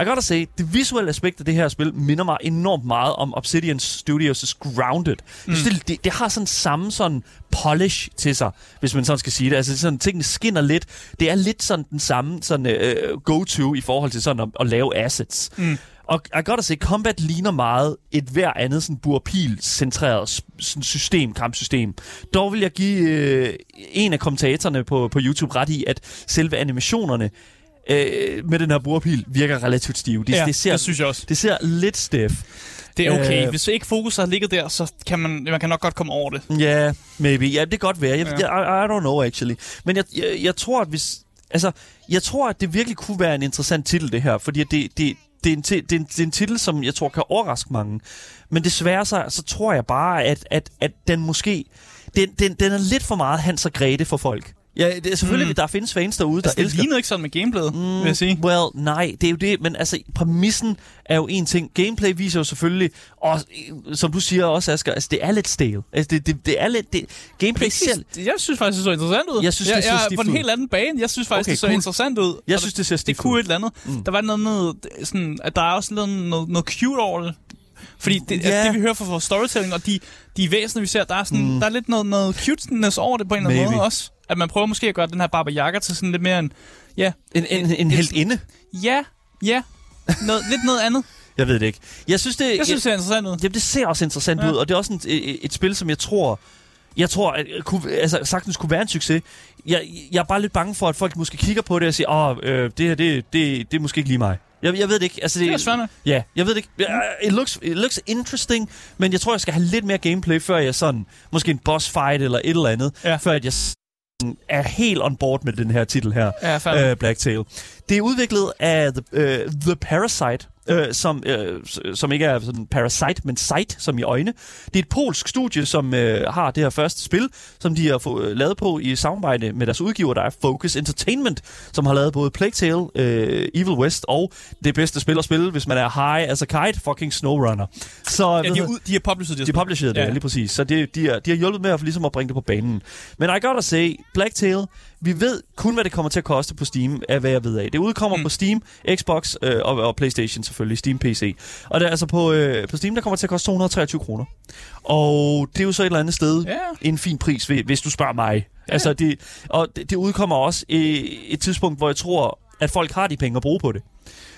I gotta say, det visuelle aspekt af det her spil minder mig enormt meget om Obsidian Studios' Grounded. Mm. Det, det, det har sådan samme sådan polish til sig, hvis man sådan skal sige det. Altså sådan, tingene skinner lidt. Det er lidt sådan den samme sådan, uh, go-to i forhold til sådan at, at lave assets. Mm. Og I gotta say, Combat ligner meget et hver andet sådan burpil-centreret sådan system, kampsystem. Dog vil jeg give øh, en af kommentatorerne på, på YouTube ret i, at selve animationerne øh, med den her burpil virker relativt stive. Det, Ja, det, ser, det synes jeg også. Det ser lidt stiff. Det er okay. Øh, Hvis ikke fokus har ligget der, så kan man, man kan nok godt komme over det. Ja, yeah, maybe. Ja, det kan godt være. Jeg, Ja. I, I don't know, actually. Men jeg, jeg, jeg tror, at hvis... Altså, jeg tror, at det virkelig kunne være en interessant titel, det her. Fordi det, det, det, er en, det, er en, det er en titel, som jeg tror kan overraske mange. Men desværre så, så tror jeg bare, at, at, at den måske... Den, den, den er lidt for meget Hans og Grete for folk. Ja, det er selvfølgelig, Mm. der findes fans derude, der Altså, det elsker... ligner ikke sådan med gameplayet, mm. vil jeg sige. Well, nej, det er jo det, men altså, præmissen er jo en ting. Gameplay viser jo selvfølgelig, og øh, som du siger også, Asger, altså, det er lidt stale. Altså, det, det, det er lidt... Det, gameplay selv... Jeg synes faktisk, det så interessant ud. Jeg synes, jeg, det ser jeg, stift På en ud. helt anden bane. Jeg synes faktisk, Okay, det så cool. interessant ud. Jeg synes, det ser Det stift kunne ud. et eller andet. Mm. Der var noget, noget sådan, at der er også noget, noget, noget cute over det. Fordi det, yeah. det vi hører fra, fra storytelling, og de, de væsener, vi ser, der er, sådan, mm. der er lidt noget, noget cuteness over det på en eller anden måde også. At man prøver måske at gøre den her Baba Yaga til sådan lidt mere en... Ja, En, en, en helt inde. ja, ja. Noget, lidt noget andet. Jeg ved det ikke. Jeg synes, det, Jeg synes, det er interessant ud. Jamen, det ser også interessant Ja. ud, og det er også en, et, et spil, som jeg tror, jeg tror, at kunne, altså, sagtens kunne være en succes. Jeg, jeg er bare lidt bange for, at folk måske kigger på det og siger, åh, øh, det her, det, det, det er måske ikke lige mig. Jeg, jeg ved det ikke. Altså, det, Det er svært. Ja, jeg ved det ikke. It looks, it looks interesting, men jeg tror, jeg skal have lidt mere gameplay, før jeg sådan, måske en boss fight eller et eller andet, Ja. før at jeg er helt on board med den her titel her, Ja, fair. uh, Blacktail. Det er udviklet af The, uh, The Parasite, øh, som, øh, som ikke er sådan parasite, men sight, som i øjne. Det er et polsk studie, som øh, har det her første spil, som de har fået øh, lavet på i samarbejde med deres udgiver, der er Focus Entertainment, som har lavet både Plague Tale, øh, Evil West og det bedste spil at spille, hvis man er high as a kite, fucking SnowRunner. Så, Ja, de, er de er published det. de har published det, Ja. lige præcis. Så det, de, er, de har hjulpet med at, ligesom at bringe det på banen. Men I gotta say, Blacktail, vi ved kun, hvad det kommer til at koste på Steam, af hvad jeg ved af. Det udkommer Mm. på Steam, Xbox øh, og, og Playstation selvfølgelig, Steam PC. Og det er altså på, øh, på Steam, der kommer til at koste 223 kroner. Og det er jo så et eller andet sted Ja. en fin pris, hvis- du spørger mig. Ja. Altså, det, og det, det udkommer også i et tidspunkt, hvor jeg tror, at folk har de penge at bruge på det.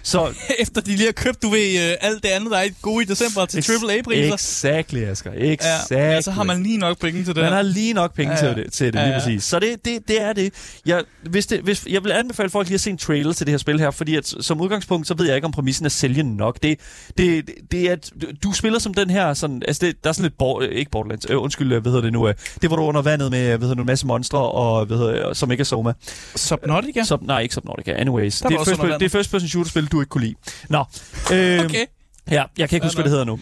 Så Efter de lige har købt, du ved, øh, alt det andet, der er gode i december til AAA-priser. Exactly, Asger. Exactly. Ja, så har man lige nok penge til det. Man har lige nok penge Ja, ja, til det, til det Ja, lige ja. præcis. Så det, det, det er det. Jeg, hvis det hvis, jeg vil anbefale folk lige at se en trailer til det her spil her, fordi at, som udgangspunkt, så ved jeg ikke, om præmissen er sælgende nok. Det, det, det, det er, at du- spiller som den her, sådan, altså det, der er sådan lidt, bor, ikke Borderlands, øh, undskyld, øh, hvad hedder det nu, øh, det hvor du er under vandet med, hvad hedder det, en masse monstre, og hvad hedder, som ikke er Soma. Subnautica? Sub, nej, ikke Subnautica, anyways. Det var er, first, det er first person shooter spil, du ikke kunne lide. Nå, øh, Okay. Ja, jeg kan ikke huske, hvad det hedder nu. Uh,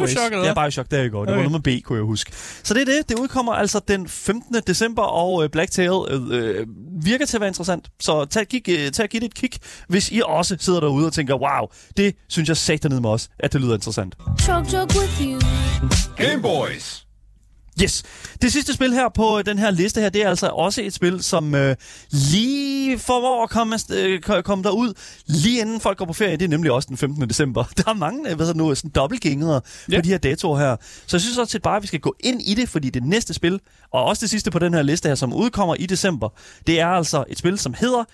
Bioshock, eller Ja? Bioshock, der er går. Det var Okay. noget med B, kunne jeg huske. Så det er det. Det udkommer altså den 15. december, og uh, Blacktail uh, virker til at være interessant. Så tag, gig, uh, tag og giv det et kig, hvis I også sidder derude og tænker, wow, det synes jeg sagt ned med os, at det lyder interessant. Chug chug with you. Game Boys. Yes. Det sidste spil her på øh, den her liste her, det er altså også et spil, som øh, lige formår at komme, øh, ko- komme derud, lige inden folk går på ferie. Det er nemlig også den 15. december. Der er mange, øh, hvad det nu, sådan dobbeltgængere Ja. på de her datoer her. Så jeg synes også bare, at vi skal gå ind i det, fordi det næste spil, og også det sidste på den her liste her, som udkommer i december, det er altså et spil, som hedder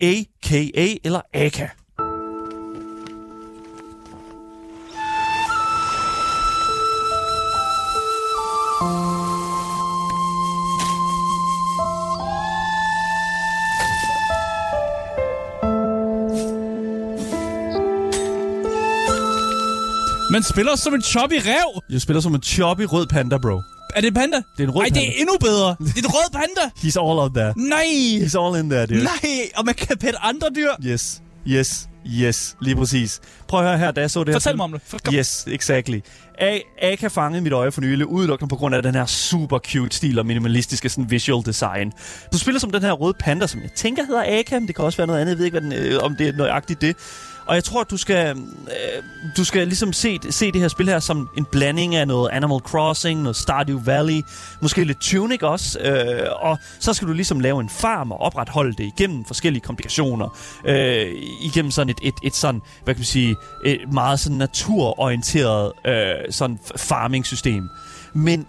AKA eller AKA. Man spiller som en choppy rev. Jeg spiller som en choppy rød panda, bro. Er det en panda? Det er en rød Ej, det er panda. endnu bedre. Det er en rød panda. He's all out there. Nej. He's all in there, dude. Nej, og man kan pette andre dyr. Yes, yes, yes, lige præcis. Prøv at høre her, da jeg så det her. Fortæl mig om det. For- kom. Yes, exactly. A, Aka fangede mit øje for nylig, udelukkende på grund af den her super cute stil og minimalistiske sådan, visual design. Du spiller som den her røde panda, som jeg tænker hedder Aka, men det kan også være noget andet. Jeg ved ikke, hvad den, øh, om det er nøjagtigt det. Og jeg tror, at du skal, øh, du skal ligesom se, se det her spil her som en blanding af noget Animal Crossing, noget Stardew Valley, måske lidt Tunic også. Øh, og så skal du ligesom lave en farm og opretholde det igennem forskellige komplikationer. Øh, igennem sådan et, et, et sådan, hvad kan man sige, et meget sådan naturorienteret øh, sådan farming-system. Men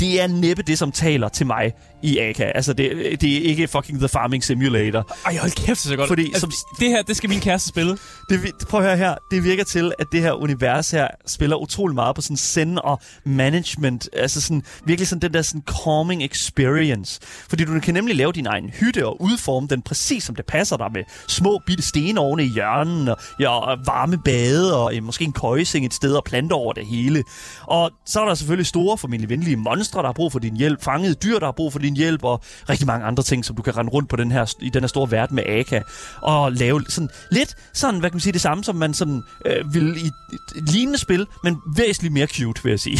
det er næppe det, som taler til mig i Aka. Altså, det, det er ikke fucking The Farming Simulator. Ej, hold kæft, det er så godt. Fordi altså, som- det her, det skal min kæreste spille. Det, prøv at høre her. Det virker til, at det her univers her spiller utrolig meget på sådan zen og management. Altså sådan, virkelig sådan den der sådan calming experience. Fordi du kan nemlig lave din egen hytte og udforme den præcis som det passer dig med små bitte stenovne i hjørnen og, ja, og varme bade og øh, måske en køjeseng et sted og planter over det hele. Og så er der selvfølgelig store formentlig venlige monstre, der har brug for din hjælp. Fangede dyr, der har brug for din hjælp og rigtig mange andre ting, som du kan rende rundt på den her, i den her store verden med Aka. Og lave sådan lidt sådan, hvad kan man sige, det samme, som man sådan øh, vil i et lignende spil, men væsentligt mere cute, vil jeg sige.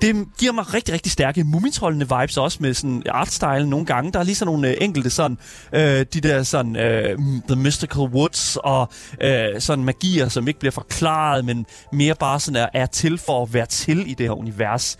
Det giver mig rigtig, rigtig stærke mumintrollende vibes også med sådan artstyle nogle gange. Der er lige sådan nogle øh, enkelte sådan, øh, de der sådan, øh, The Mystical Woods og øh, sådan magier, som ikke bliver forklaret, men mere bare sådan er, er til for at være til i det her univers.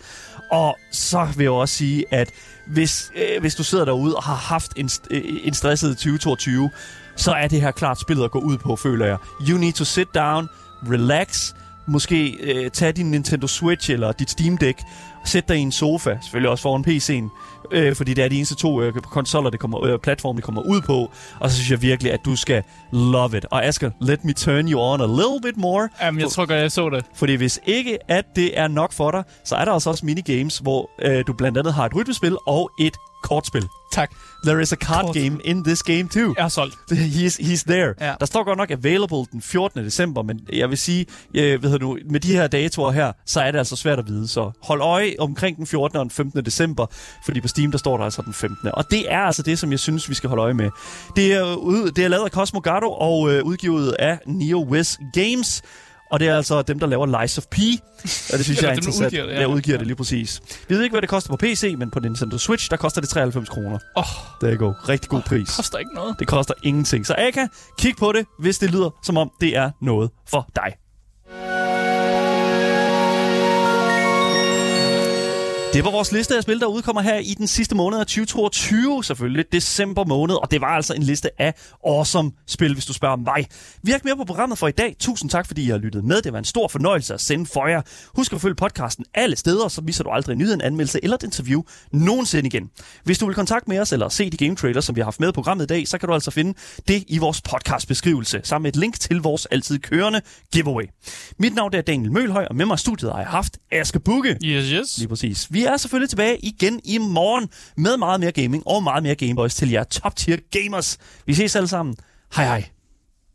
Og så vil jeg også sige, at hvis, øh, hvis du sidder derude og har haft en, øh, en stresset 2022, så er det her klart spillet at gå ud på, føler jeg. You need to sit down, relax, måske øh, tage din Nintendo Switch eller dit Steam Deck, sæt dig i en sofa, selvfølgelig også foran PC'en, øh, fordi det er de eneste to øh, konsoller, det kommer, øh, platform, det kommer ud på, og så synes jeg virkelig, at du skal love it. Og Asger, let me turn you on a little bit more. Jamen, jeg tror godt, jeg så det. Fordi hvis ikke, at det er nok for dig, så er der altså også minigames, hvor øh, du blandt andet har et rytmespil og et kortspil. Tak. There is a card Kort. game in this game too. Jeg har solgt. He's, he's there. Ja. Der står godt nok available den 14. december, men jeg vil sige, øh, ved du, med de her datoer her, så er det altså svært at vide. Så hold øje omkring den 14. og den 15. december, fordi på Steam, der står der altså den 15. Og det er altså det, som jeg synes, vi skal holde øje med. Det er, ud, det er lavet af Cosmo Gato og øh, udgivet af NeoWiz Games. Og det er altså dem, der laver Lies of P. Og det synes jeg er interessant. udgiver det, ja. Jeg udgiver det lige præcis. Vi ved ikke, hvad det koster på PC, men på Nintendo Switch, der koster det 93 kroner. Åh, Der go. Rigtig god pris. det koster ikke noget. Det koster ingenting. Så Aka, kig på det, hvis det lyder som om det er noget for dig. Det var vores liste af spil, der udkommer her i den sidste måned af 2022, selvfølgelig december måned, og det var altså en liste af awesome spil, hvis du spørger mig. Vi har ikke mere på programmet for i dag. Tusind tak, fordi I har lyttet med. Det var en stor fornøjelse at sende for jer. Husk at følge podcasten alle steder, så misser du aldrig en nyhed, en anmeldelse eller et interview nogensinde igen. Hvis du vil kontakte med os eller se de game trailers, som vi har haft med i programmet i dag, så kan du altså finde det i vores podcastbeskrivelse, sammen med et link til vores altid kørende giveaway. Mit navn er Daniel Mølhøj, og med mig i studiet har jeg haft Aske Bukke. Yes, yes. Lige præcis. Vi er selvfølgelig tilbage igen i morgen med meget mere gaming og meget mere Gameboys til jer top tier gamers. Vi ses alle sammen. Hej hej.